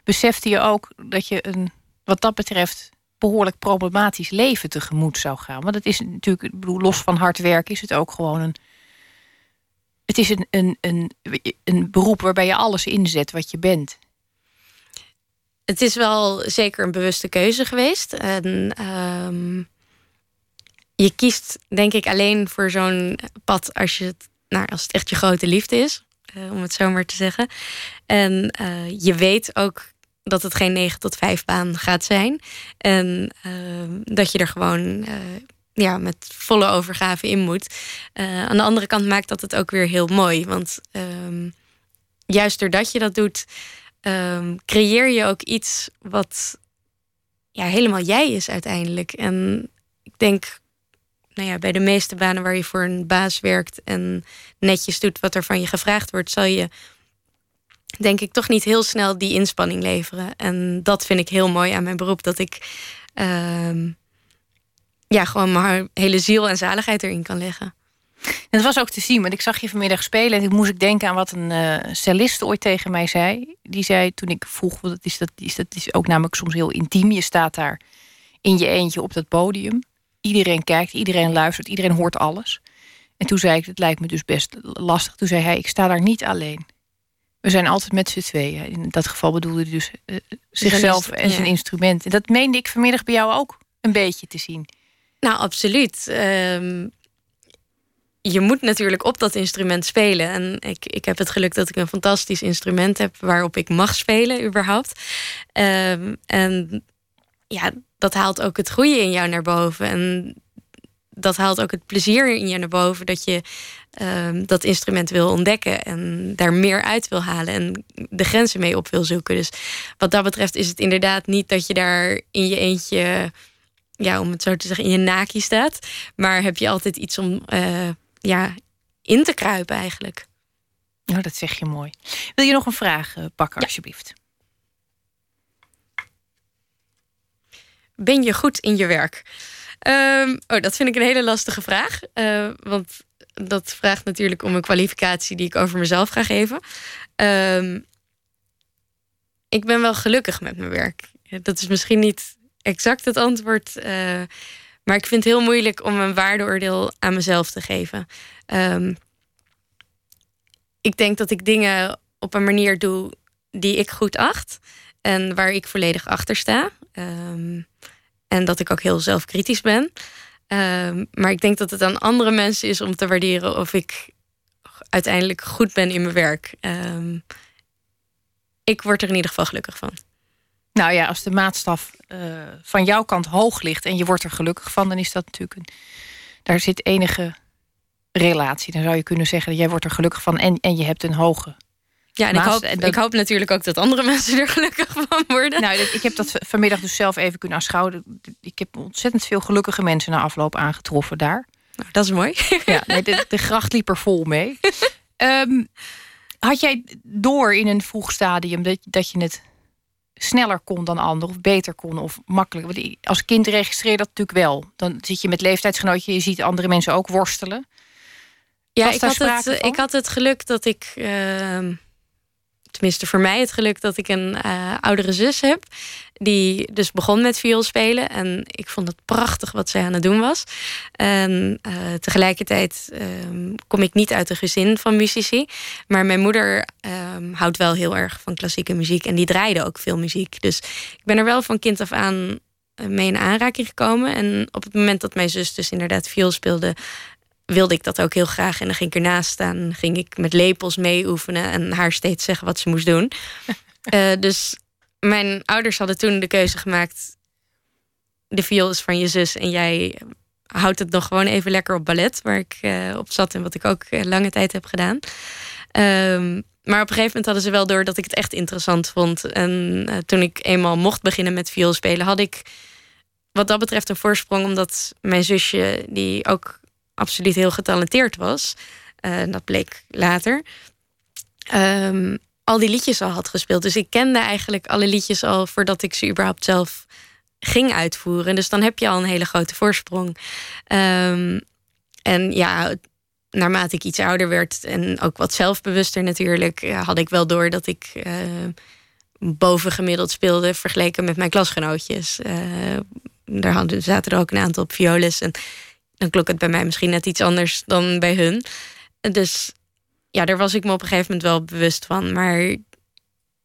Besefte je ook dat je een, wat dat betreft behoorlijk problematisch leven tegemoet zou gaan. Want het is natuurlijk, ik bedoel, los van hard werk is het ook gewoon een. Het is een, een, een, een beroep waarbij je alles inzet wat je bent. Het is wel zeker een bewuste keuze geweest. En ehm, je kiest, denk ik, alleen voor zo'n pad als, je het, nou, als het echt je grote liefde is. Uh, om het zo maar te zeggen. En uh, je weet ook dat het geen 9 tot 5 baan gaat zijn. En uh, dat je er gewoon uh, ja, met volle overgave in moet. Aan de andere kant maakt dat het ook weer heel mooi. Want um, juist doordat je dat doet, um, creëer je ook iets wat ja, helemaal jij is uiteindelijk. En ik denk nou ja, bij de meeste banen waar je voor een baas werkt en netjes doet wat er van je gevraagd wordt, zal je denk ik toch niet heel snel die inspanning leveren. En dat vind ik heel mooi aan mijn beroep. Dat ik uh, ja, gewoon mijn hele ziel en zaligheid erin kan leggen. En dat was ook te zien, want ik zag je vanmiddag spelen en ik moest ik denken aan wat een uh, cellist ooit tegen mij zei. Die zei toen ik vroeg, dat is, dat, is, dat is ook namelijk soms heel intiem. Je staat daar in je eentje op dat podium. Iedereen kijkt, iedereen luistert, iedereen hoort alles. En toen zei ik, het lijkt me dus best lastig. Toen zei hij, ik sta daar niet alleen. We zijn altijd met z'n tweeën. In dat geval bedoelde hij dus uh, zichzelf en zijn instrument. En dat meende ik vanmiddag bij jou ook een beetje te zien. Nou, absoluut. Um, je moet natuurlijk op dat instrument spelen. En ik, ik heb het geluk dat ik een fantastisch instrument heb waarop ik mag spelen, überhaupt. Um, en ja, dat haalt ook het goede in jou naar boven. En dat haalt ook het plezier in je naar boven dat je um, dat instrument wil ontdekken en daar meer uit wil halen en de grenzen mee op wil zoeken. Dus wat dat betreft is het inderdaad niet dat je daar in je eentje, ja, om het zo te zeggen, in je naki staat, maar heb je altijd iets om uh, ja, in te kruipen eigenlijk. Nou, dat zeg je mooi. Wil je nog een vraag uh, pakken, ja. alsjeblieft? Ben je goed in je werk? Um, oh, dat vind ik een hele lastige vraag. Uh, want dat vraagt natuurlijk om een kwalificatie die ik over mezelf ga geven. Um, ik ben wel gelukkig met mijn werk. Dat is misschien niet exact het antwoord. Uh, maar ik vind het heel moeilijk om een waardeoordeel aan mezelf te geven. Um, ik denk dat ik dingen op een manier doe die ik goed acht. En waar ik volledig achter sta. Um, en dat ik ook heel zelfkritisch ben. Um, maar ik denk dat het aan andere mensen is om te waarderen of ik uiteindelijk goed ben in mijn werk. Um, ik word er in ieder geval gelukkig van. Nou ja, als de maatstaf uh, van jouw kant hoog ligt en je wordt er gelukkig van, dan is dat natuurlijk een. Daar zit enige relatie. Dan zou je kunnen zeggen, jij wordt er gelukkig van en, en je hebt een hoge ja, en ik hoop, dat... ik hoop natuurlijk ook dat andere *laughs* mensen er gelukkig van worden. Nou, ik heb dat vanmiddag dus zelf even kunnen aanschouwen. Ik heb ontzettend veel gelukkige mensen na afloop aangetroffen daar. Nou, dat is mooi. Ja, *laughs* nee, de, de gracht liep er vol mee. um, had jij door in een vroeg stadium dat, dat je het sneller kon dan anderen, of beter kon, of makkelijker? Want als kind registreer je dat natuurlijk wel. Dan zit je met leeftijdsgenootje, je ziet andere mensen ook worstelen. Ja, ik had, het, ik had het geluk dat ik. Uh tenminste voor mij het geluk dat ik een uh, oudere zus heb. Die dus begon met viool spelen. En ik vond het prachtig wat zij aan het doen was. En uh, tegelijkertijd um, kom ik niet uit een gezin van muzici. Maar mijn moeder um, houdt wel heel erg van klassieke muziek. En die draaide ook veel muziek. Dus ik ben er wel van kind af aan eh, mee in aanraking gekomen. En op het moment dat mijn zus dus inderdaad viool speelde, wilde ik dat ook heel graag. En dan ging ik ernaast staan. Ging ik met lepels mee oefenen. En haar steeds zeggen wat ze moest doen. uh, *laughs* dus mijn ouders hadden toen de keuze gemaakt. De viool is van je zus. En jij houdt het nog gewoon even lekker op ballet. Waar ik uh, op zat en wat ik ook uh, lange tijd heb gedaan. Um, maar op een gegeven moment hadden ze wel door dat ik het echt interessant vond. En toen ik eenmaal mocht beginnen met viool spelen, had ik wat dat betreft een voorsprong. Omdat mijn zusje, die ook absoluut heel getalenteerd was. Uh, dat bleek later. Um, al die liedjes al had gespeeld. Dus ik kende eigenlijk alle liedjes al voordat ik ze überhaupt zelf ging uitvoeren. Dus dan heb je al een hele grote voorsprong. Um, en ja, naarmate ik iets ouder werd en ook wat zelfbewuster natuurlijk, had ik wel door dat ik uh, bovengemiddeld speelde vergeleken met mijn klasgenootjes. Daar zaten er ook een aantal op violes. En dan klonk het bij mij misschien net iets anders dan bij hun. Dus ja, daar was ik me op een gegeven moment wel bewust van. Maar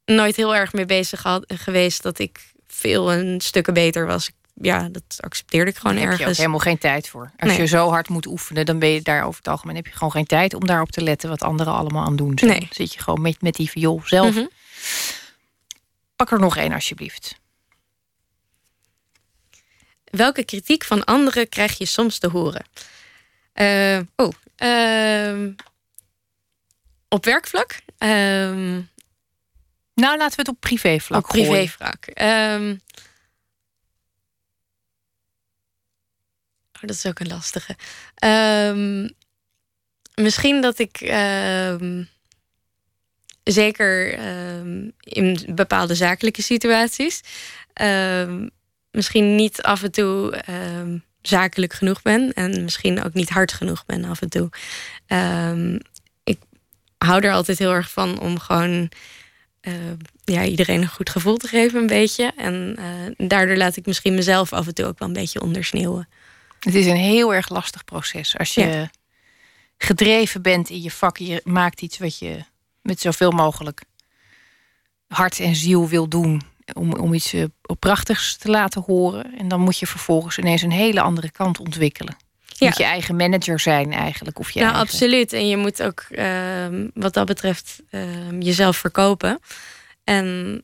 nooit heel erg mee bezig had, geweest dat ik veel een stukken beter was. Ja, dat accepteerde ik gewoon daar ergens. Heb je ook helemaal geen tijd voor. Als je zo hard moet oefenen, dan ben je daar over het algemeen heb je gewoon geen tijd om daarop te letten wat anderen allemaal aan doen. Zo nee. zit je gewoon met, met die viool zelf. Mhm. Pak er nog één alsjeblieft. Welke kritiek van anderen krijg je soms te horen? Uh, oh, uh, op werkvlak? Uh, nou, laten we het op privévlak Op privévlak. Um, oh, dat is ook een lastige. Misschien dat ik zeker in bepaalde zakelijke situaties misschien niet af en toe zakelijk genoeg ben en misschien ook niet hard genoeg ben af en toe. ik hou er altijd heel erg van om gewoon uh, ja, iedereen een goed gevoel te geven, een beetje. En uh, daardoor laat ik misschien mezelf af en toe ook wel een beetje ondersneeuwen. Het is een heel erg lastig proces. Als je ja. gedreven bent in je vak, je maakt iets wat je met zoveel mogelijk hart en ziel wil doen. Om, om iets uh, prachtigs te laten horen. En dan moet je vervolgens ineens een hele andere kant ontwikkelen. Je moet je eigen manager zijn eigenlijk. Of je nou, eigen... absoluut. En je moet ook uh, wat dat betreft uh, jezelf verkopen. En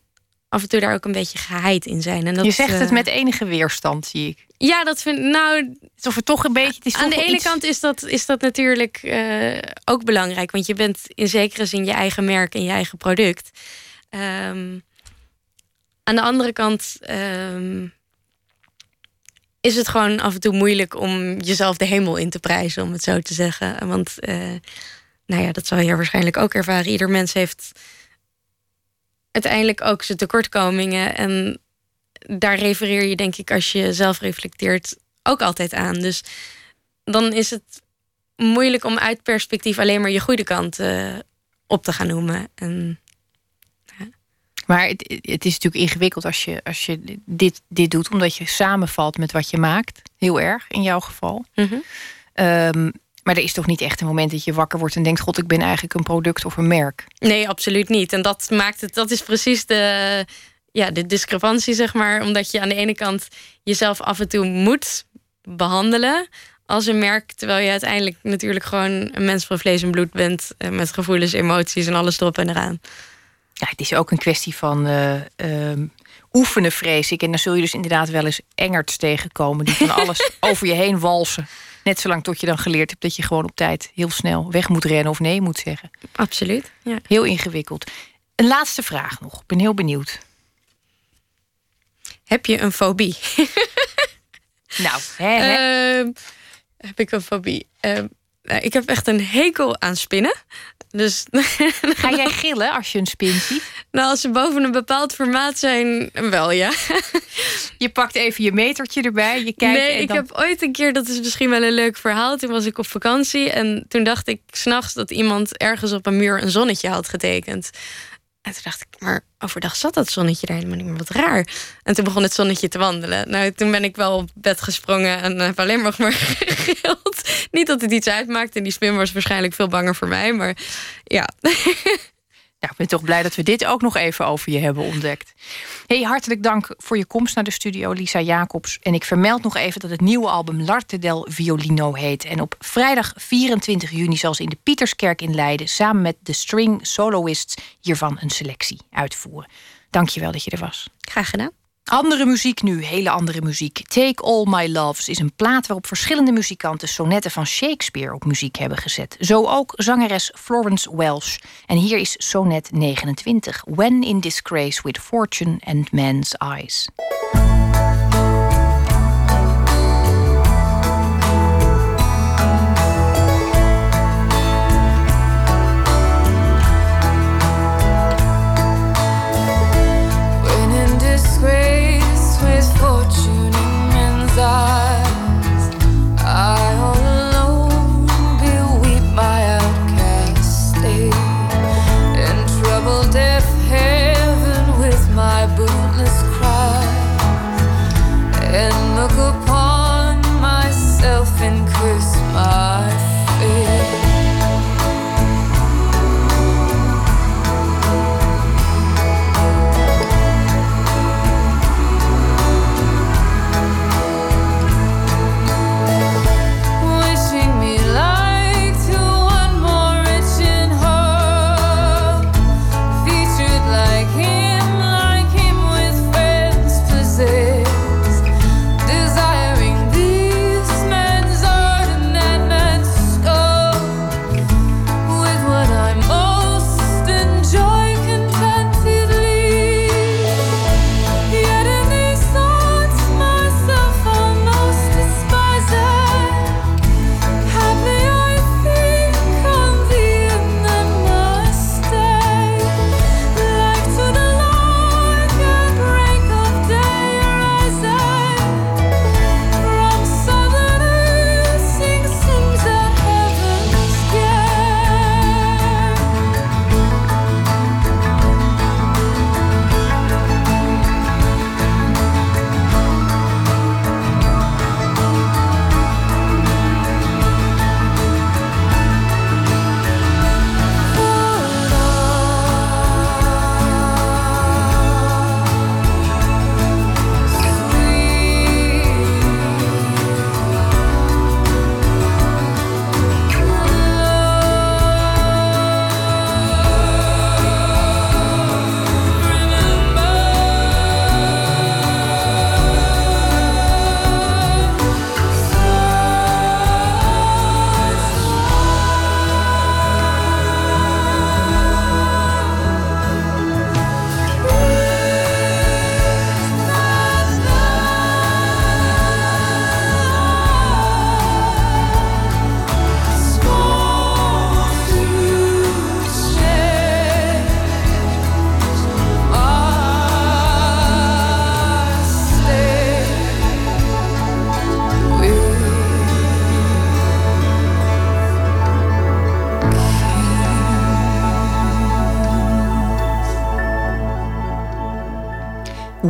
af en toe daar ook een beetje geheid in zijn. En dat, je zegt het uh, met enige weerstand, zie ik. Ja, dat vind nou. Of het toch een beetje. Het is aan de ene iets... kant is dat, is dat natuurlijk uh, ook belangrijk. Want je bent in zekere zin je eigen merk en je eigen product. Um, aan de andere kant. Um, is het gewoon af en toe moeilijk om jezelf de hemel in te prijzen, om het zo te zeggen. Want, uh, nou ja, dat zal je waarschijnlijk ook ervaren. Ieder mens heeft uiteindelijk ook zijn tekortkomingen. En daar refereer je, denk ik, als je zelf reflecteert, ook altijd aan. Dus dan is het moeilijk om uit perspectief alleen maar je goede kant uh, op te gaan noemen. En. Maar het, het, is natuurlijk ingewikkeld als je, als je dit, dit doet, omdat je samenvalt met wat je maakt. Heel erg in jouw geval. Mm -hmm. um, maar er is toch niet echt een moment dat je wakker wordt en denkt: God, ik ben eigenlijk een product of een merk. Nee, absoluut niet. En dat maakt het, dat is precies de, ja, de discrepantie, zeg maar. Omdat je aan de ene kant jezelf af en toe moet behandelen als een merk, terwijl je uiteindelijk natuurlijk gewoon een mens van vlees en bloed bent, met gevoelens, emoties en alles erop en eraan. Ja, het is ook een kwestie van uh, uh, oefenen, vrees ik. En dan zul je dus inderdaad wel eens engerts tegenkomen die van alles *laughs* over je heen walsen. Net zolang tot je dan geleerd hebt dat je gewoon op tijd heel snel weg moet rennen of nee moet zeggen. Absoluut. Ja. Heel ingewikkeld. Een laatste vraag nog. Ik ben heel benieuwd. Heb je een fobie? *laughs* nou, hè, hè? Uh, heb ik een fobie? Uh, ik heb echt een hekel aan spinnen. Dus *laughs* Ga jij gillen als je een spin ziet? Nou, als ze boven een bepaald formaat zijn, wel ja. Je pakt even je metertje erbij, je kijkt. Nee, en ik dan... heb ooit een keer, dat is misschien wel een leuk verhaal. Toen was ik op vakantie en toen dacht ik s'nachts dat iemand ergens op een muur een zonnetje had getekend. En toen dacht ik, maar overdag zat dat zonnetje daar helemaal niet meer, wat raar. En toen begon het zonnetje te wandelen. Nou, toen ben ik wel op bed gesprongen en heb alleen maar *laughs* gegild. Niet dat het iets uitmaakt en die spin was waarschijnlijk veel banger voor mij, maar ja. *laughs* Ja, ik ben toch blij dat we dit ook nog even over je hebben ontdekt. Hey, hartelijk dank voor je komst naar de studio, Lisa Jacobs. En ik vermeld nog even dat het nieuwe album L'Arte del Violino heet. En op vrijdag 24 juni zal ze in de Pieterskerk in Leiden... samen met de string soloists hiervan een selectie uitvoeren. Dank je wel dat je er was. Graag gedaan. Andere muziek nu, hele andere muziek. Take All My Loves is een plaat waarop verschillende muzikanten sonetten van Shakespeare op muziek hebben gezet. Zo ook zangeres Florence Welsh. En hier is sonnet 29, When in Disgrace with Fortune and Man's Eyes.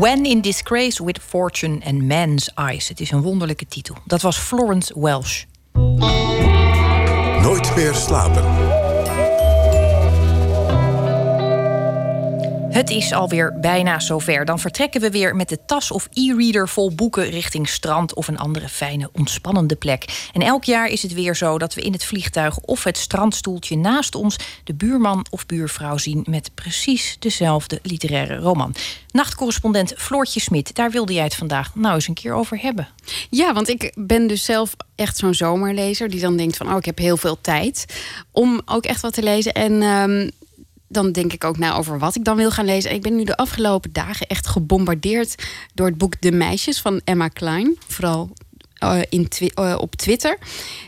When in Disgrace with Fortune and Man's Eyes. Het is een wonderlijke titel. Dat was Florence Welsh. Nooit meer slapen. Het is alweer bijna zover. Dan vertrekken we weer met de tas of e-reader vol boeken richting strand of een andere fijne, ontspannende plek. En elk jaar is het weer zo dat we in het vliegtuig of het strandstoeltje naast ons de buurman of buurvrouw zien met precies dezelfde literaire roman. Nachtcorrespondent Floortje Smit, daar wilde jij het vandaag nou eens een keer over hebben. Ja, want ik ben dus zelf echt zo'n zomerlezer die dan denkt van oh, ik heb heel veel tijd om ook echt wat te lezen. En ehm, dan denk ik ook na over wat ik dan wil gaan lezen. Ik ben nu de afgelopen dagen echt gebombardeerd door het boek De Meisjes van Emma Klein. Vooral uh, in uh, op Twitter.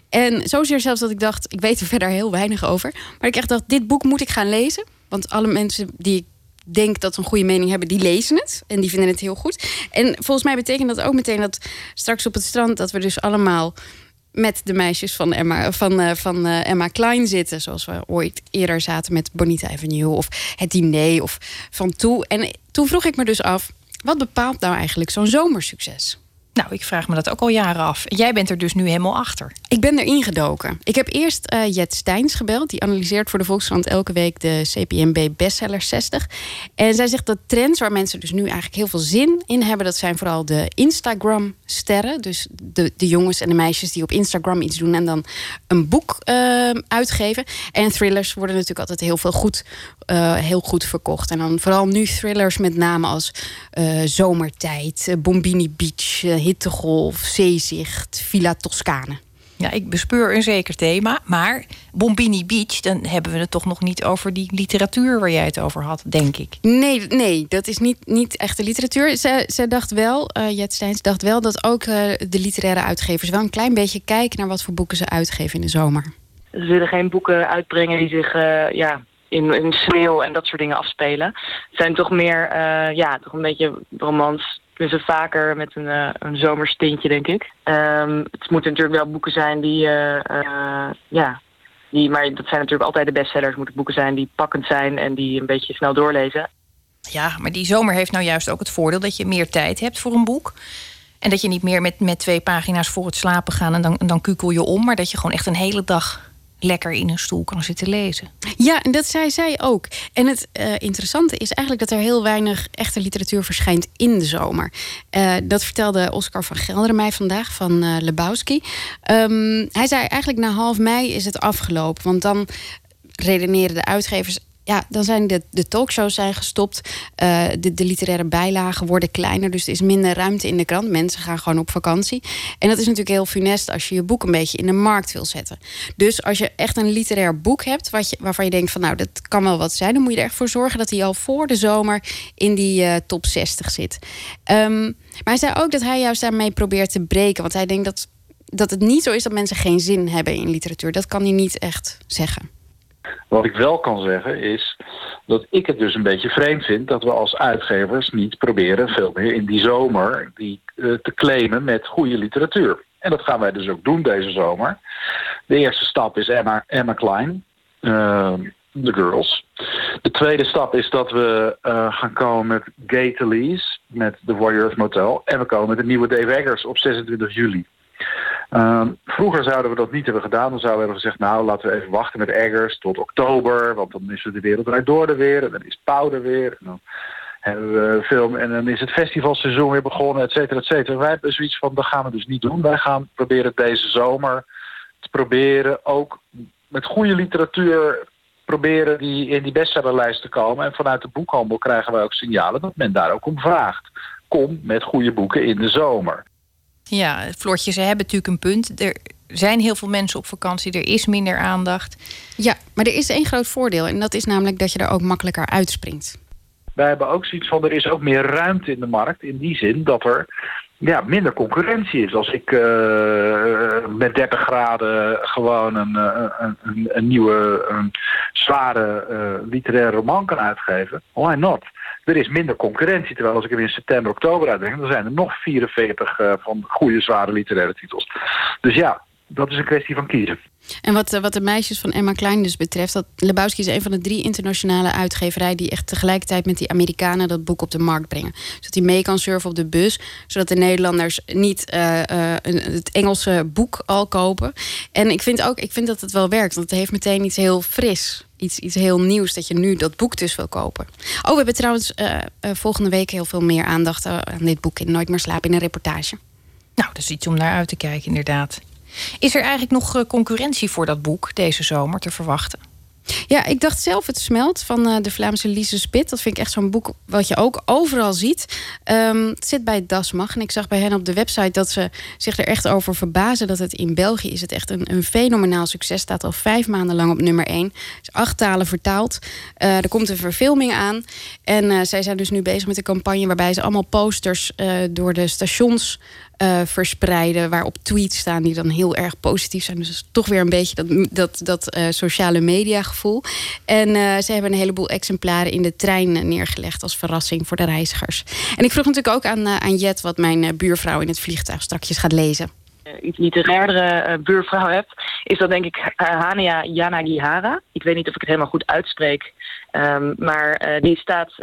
En zozeer zelfs dat ik dacht, ik weet er verder heel weinig over. Maar ik echt dacht, dit boek moet ik gaan lezen. Want alle mensen die ik denk dat een goede mening hebben, die lezen het. En die vinden het heel goed. En volgens mij betekent dat ook meteen dat straks op het strand... dat we dus allemaal met de meisjes van Emma, van, uh, van uh, Emma Klein zitten. Zoals we ooit eerder zaten met Bonita Avenue of het diner of van toe. En toen vroeg ik me dus af, wat bepaalt nou eigenlijk zo'n zomersucces? Nou, ik vraag me dat ook al jaren af. Jij bent er dus nu helemaal achter. Ik ben erin gedoken. Ik heb eerst uh, Jet Steins gebeld. Die analyseert voor de Volkskrant elke week de CPMB Bestseller 60. En zij zegt dat trends waar mensen dus nu eigenlijk heel veel zin in hebben... dat zijn vooral de Instagram-sterren. Dus de, de jongens en de meisjes die op Instagram iets doen... en dan een boek uh, uitgeven. En thrillers worden natuurlijk altijd heel veel goed, uh, heel goed verkocht. En dan vooral nu thrillers met name als Zomertijd, Bombini Beach hittegolf, zeezicht, Villa Toscane. Ja, ik bespeur een zeker thema. Maar Bombini Beach, dan hebben we het toch nog niet over die literatuur waar jij het over had, denk ik. Nee, nee dat is niet, niet echte literatuur. Ze, ze dacht wel, uh, Jet Steins dacht wel dat ook uh, de literaire uitgevers wel een klein beetje kijken naar wat voor boeken ze uitgeven in de zomer. Ze willen geen boeken uitbrengen die zich uh, ja, in, in sneeuw en dat soort dingen afspelen. Het zijn toch meer, ja, toch een beetje romans dus vaker met een, uh, een zomerstintje, denk ik. Um, het moeten natuurlijk wel boeken zijn die, uh, uh, ja, die, maar dat zijn natuurlijk altijd de bestsellers. Moeten boeken zijn die pakkend zijn en die een beetje snel doorlezen. Ja, maar die zomer heeft nou juist ook het voordeel dat je meer tijd hebt voor een boek. En dat je niet meer met, met twee pagina's voor het slapen gaan en dan, dan kukel je om. Maar dat je gewoon echt een hele dag lekker in een stoel kan zitten lezen. Ja, en dat zei zij ook. En het uh, interessante is eigenlijk dat er heel weinig echte literatuur verschijnt in de zomer. Uh, dat vertelde Oscar van Gelderen mij vandaag van uh, Lebowski. Um, hij zei eigenlijk na half mei is het afgelopen. Want dan redeneren de uitgevers ja, dan zijn de, de talkshows zijn gestopt. Uh, de, de literaire bijlagen worden kleiner. Dus er is minder ruimte in de krant. Mensen gaan gewoon op vakantie. En dat is natuurlijk heel funest als je je boek een beetje in de markt wil zetten. Dus als je echt een literair boek hebt wat je, waarvan je denkt van nou, dat kan wel wat zijn, dan moet je er echt voor zorgen dat hij al voor de zomer in die uh, top 60 zit. Um, maar hij zei ook dat hij juist daarmee probeert te breken. Want hij denkt dat, dat het niet zo is dat mensen geen zin hebben in literatuur. Dat kan hij niet echt zeggen. Wat ik wel kan zeggen is dat ik het dus een beetje vreemd vind dat we als uitgevers niet proberen veel meer in die zomer die, uh, te claimen met goede literatuur. En dat gaan wij dus ook doen deze zomer. De eerste stap is Emma, Emma Klein, uh, The Girls. De tweede stap is dat we uh, gaan komen met Talese, met The Warriors Motel. En we komen met de nieuwe Dave Eggers op 26 juli. Uh, vroeger zouden we dat niet hebben gedaan. Dan zouden we hebben gezegd, nou laten we even wachten met Eggers tot oktober. Want dan is de wereld eruit door er weer. En dan is Pauw er weer. En dan hebben we film. En dan is het festivalseizoen weer begonnen, et cetera, et cetera. Wij hebben zoiets van, dat gaan we dus niet doen. Wij gaan proberen deze zomer te proberen ook met goede literatuur proberen die in die bestsellerlijst te komen. En vanuit de boekhandel krijgen wij ook signalen dat men daar ook om vraagt. Kom met goede boeken in de zomer. Ja, Floortje, ze hebben natuurlijk een punt. Er zijn heel veel mensen op vakantie, er is minder aandacht. Ja, maar er is één groot voordeel. En dat is namelijk dat je er ook makkelijker uitspringt. Wij hebben ook zoiets van, er is ook meer ruimte in de markt. In die zin dat er ja, minder concurrentie is. Als ik uh, met 30 graden gewoon een, een, een, een nieuwe, een zware uh, literaire roman kan uitgeven, why not? Er is minder concurrentie, terwijl als ik hem in september, oktober uitbreng... dan zijn er nog 44 uh, van goede, zware literaire titels. Dus ja, dat is een kwestie van kiezen. En wat, eh, wat de meisjes van Emma Klein dus betreft, dat Lebowski is een van de drie internationale uitgeverijen die echt tegelijkertijd met die Amerikanen dat boek op de markt brengen. Zodat hij mee kan surfen op de bus, zodat de Nederlanders niet uh, het Engelse boek al kopen. En ik vind ook, ik vind dat het wel werkt, want het heeft meteen iets heel fris. Iets, iets heel nieuws dat je nu dat boek dus wil kopen. Oh, we hebben trouwens volgende week heel veel meer aandacht aan dit boek in Nooit meer slapen in een reportage. Nou, dat is iets om naar uit te kijken, inderdaad. Is er eigenlijk nog eh, concurrentie voor dat boek deze zomer te verwachten? Ja, ik dacht zelf het smelt van uh, de Vlaamse Lise Spit. Dat vind ik echt zo'n boek wat je ook overal ziet. Um, het zit bij Dasmag. En ik zag bij hen op de website dat ze zich er echt over verbazen... dat het in België is het echt een, een fenomenaal succes. Staat al vijf maanden lang op nummer één. Is acht talen vertaald. Uh, er komt een verfilming aan. En uh, zij zijn dus nu bezig met een campagne... waarbij ze allemaal posters door de stations uh, verspreiden. Waarop tweets staan die dan heel erg positief zijn. Dus toch weer een beetje dat, dat, dat uh, sociale media gevoel. En uh, ze hebben een heleboel exemplaren in de trein neergelegd als verrassing voor de reizigers. En ik vroeg natuurlijk ook aan, aan Jet wat mijn buurvrouw in het vliegtuig strakjes gaat lezen. Iets literairdere buurvrouw heb, is dat denk ik Hania Yanagihara. Ik weet niet of ik het helemaal goed uitspreek. Um, maar die, staat,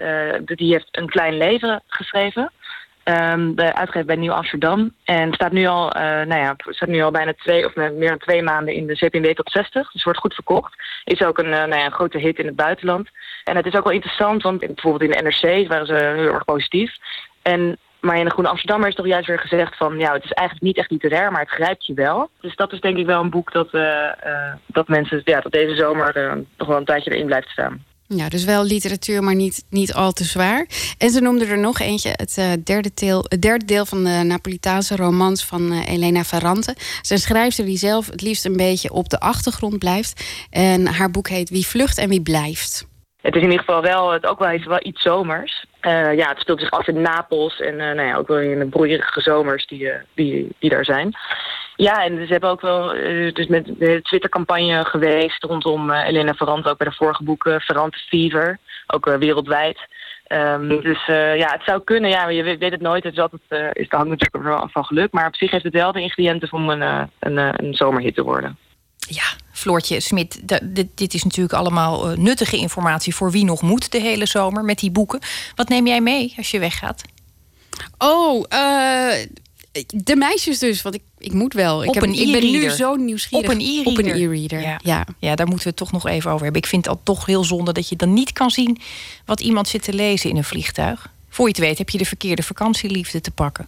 die heeft een klein leven geschreven. Um, de uitgever bij Nieuw Amsterdam. En staat nu al, uh, nou ja, staat nu al bijna twee of meer dan twee maanden in de CPMW top 60. Dus wordt goed verkocht. Is ook een, uh, nou ja, grote hit in het buitenland. En het is ook wel interessant, want bijvoorbeeld in de NRC waren ze heel erg positief. En maar in de Groene Amsterdammer is toch juist weer gezegd van... ja, het is eigenlijk niet echt literair, maar het grijpt je wel. Dus dat is denk ik wel een boek dat, uh, dat mensen... ja, dat deze zomer uh, nog wel een tijdje erin blijft staan. Ja, dus wel literatuur, maar niet, niet al te zwaar. En ze noemde er nog eentje, het, uh, derde, deel, het derde deel van de Napolitaanse romans van uh, Elena Ferrante. Ze schrijfster die zelf het liefst een beetje op de achtergrond blijft. En haar boek heet Wie vlucht en wie blijft. Het is in ieder geval wel, het ook wel iets, wel iets zomers. Uh, ja, het speelt zich af in Napels en nou ja, ook wel in de broeierige zomers die, die, die daar zijn. Ja, en ze hebben ook wel uh, dus met de Twitter-campagne geweest rondom uh, Elena Ferrante, ook bij de vorige boeken, Ferrante Fever, ook uh, wereldwijd. Um, dus ja, het zou kunnen, ja, je weet, weet het nooit, het is altijd, is, hangt natuurlijk wel van geluk, maar op zich heeft het wel de ingrediënten om een, een, een zomerhit te worden. Ja, Floortje Smit, dit, dit is natuurlijk allemaal nuttige informatie voor wie nog moet de hele zomer met die boeken. Wat neem jij mee als je weggaat? Oh, de meisjes dus, want ik, ik moet wel. Ik, op heb, een ik ben nu zo nieuwsgierig. Op een e-reader. Op een e-reader, ja. ja. Ja. daar moeten we het toch nog even over hebben. Ik vind het al toch heel zonde dat je dan niet kan zien... wat iemand zit te lezen in een vliegtuig. Voor je het weet heb je de verkeerde vakantieliefde te pakken.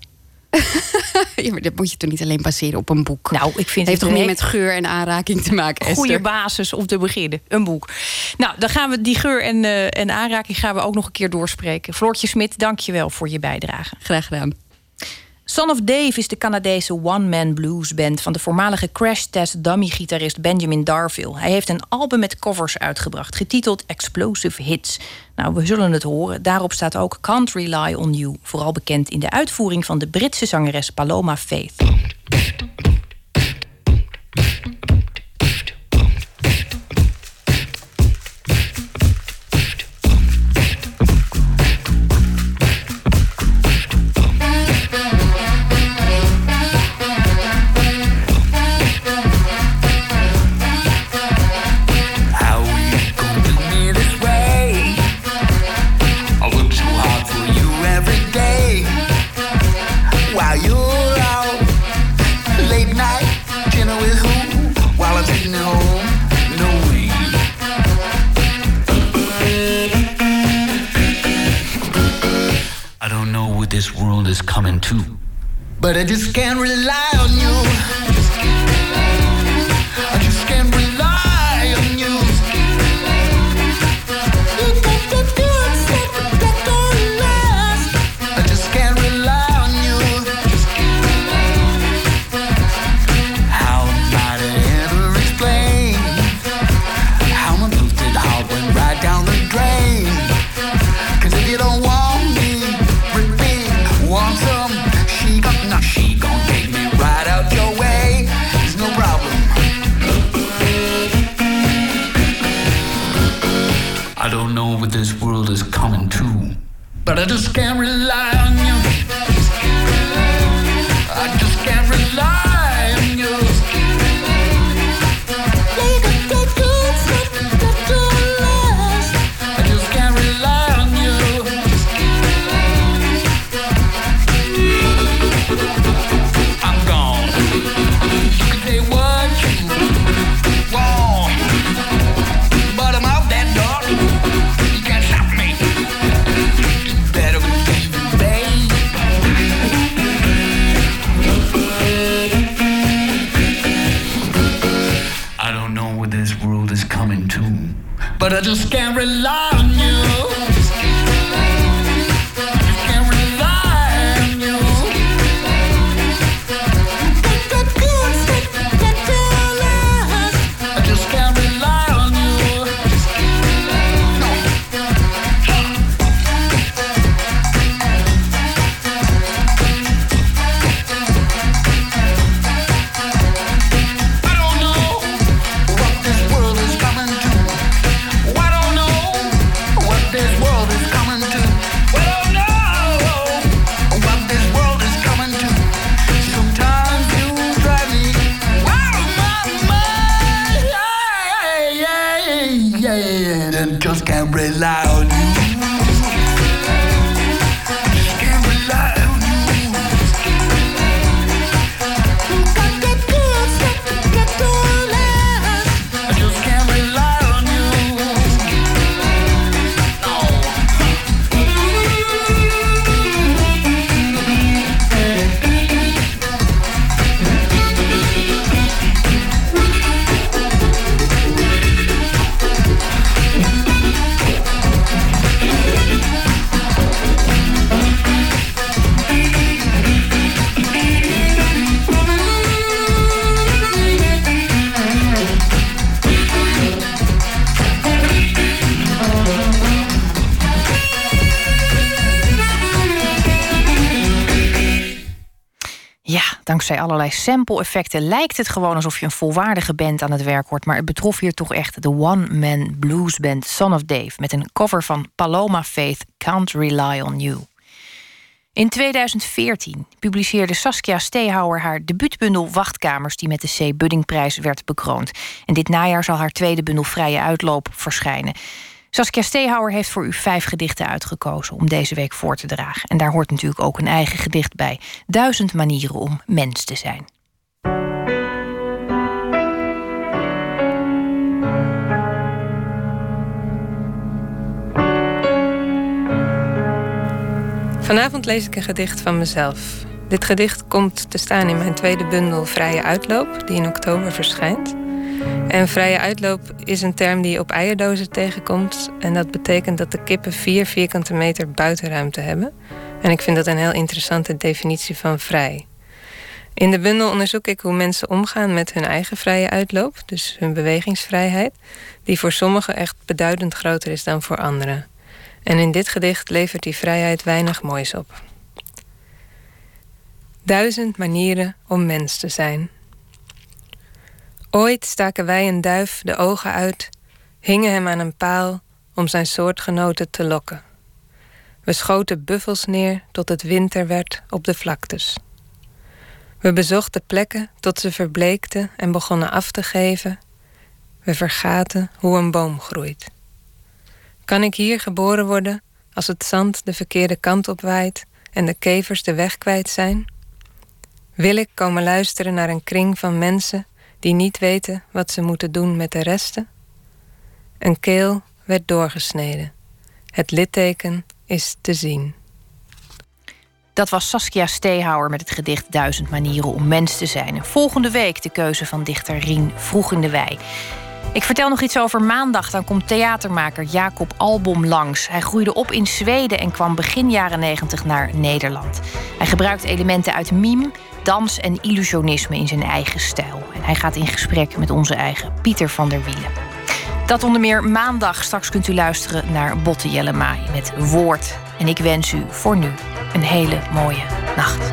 *laughs* ja, maar dat moet je toch niet alleen baseren op een boek? Nou, ik vind het heeft toch meer met geur en aanraking te maken. Goede basis om te beginnen, een boek. Nou, dan gaan we die geur en, uh, en aanraking gaan we ook nog een keer doorspreken. Floortje Smit, dank je wel voor je bijdrage. Graag gedaan. Son of Dave is de Canadese one-man blues band van de voormalige Crash Test dummy-gitarist Benjamin Darville. Hij heeft een album met covers uitgebracht, getiteld Explosive Hits. Nou, we zullen het horen. Daarop staat ook Can't Rely on You, vooral bekend in de uitvoering van de Britse zangeres Paloma Faith. Is coming to. But I just can't rely on you. Ja, dankzij allerlei sample-effecten lijkt het gewoon alsof je een volwaardige band aan het werk hoort. Maar het betrof hier toch echt de one-man bluesband Son of Dave met een cover van Paloma Faith Can't Rely on You. In 2014 publiceerde Saskia Stehauer haar debuutbundel Wachtkamers, die met de C. Buddingprijs werd bekroond. En dit najaar zal haar tweede bundel Vrije Uitloop verschijnen. Saskia Stehauer heeft voor u vijf gedichten uitgekozen om deze week voor te dragen. En daar hoort natuurlijk ook een eigen gedicht bij. Duizend manieren om mens te zijn. Vanavond lees ik een gedicht van mezelf. Dit gedicht komt te staan in mijn tweede bundel Vrije Uitloop, die in oktober verschijnt. En vrije uitloop is een term die op eierdozen tegenkomt. En dat betekent dat de kippen vier vierkante meter buitenruimte hebben. En ik vind dat een heel interessante definitie van vrij. In de bundel onderzoek ik hoe mensen omgaan met hun eigen vrije uitloop, dus hun bewegingsvrijheid, die voor sommigen echt beduidend groter is dan voor anderen. En in dit gedicht levert die vrijheid weinig moois op. Duizend manieren om mens te zijn. Ooit staken wij een duif de ogen uit, hingen hem aan een paal om zijn soortgenoten te lokken. We schoten buffels neer tot het winter werd op de vlaktes. We bezochten plekken tot ze verbleekten en begonnen af te geven. We vergaten hoe een boom groeit. Kan ik hier geboren worden als het zand de verkeerde kant op waait en de kevers de weg kwijt zijn? Wil ik komen luisteren naar een kring van mensen die niet weten wat ze moeten doen met de resten? Een keel werd doorgesneden. Het litteken is te zien. Dat was Saskia Stehauer met het gedicht Duizend manieren om mens te zijn. En volgende week de keuze van dichter Rien Vroeg in de Wei. Ik vertel nog iets over maandag. Dan komt theatermaker Jacob Albom langs. Hij groeide op in Zweden en kwam begin jaren 90 naar Nederland. Hij gebruikt elementen uit mime, dans en illusionisme in zijn eigen stijl. En hij gaat in gesprek met onze eigen Pieter van der Wielen. Dat onder meer maandag. Straks kunt u luisteren naar Botte Jellema met Woord. En ik wens u voor nu een hele mooie nacht.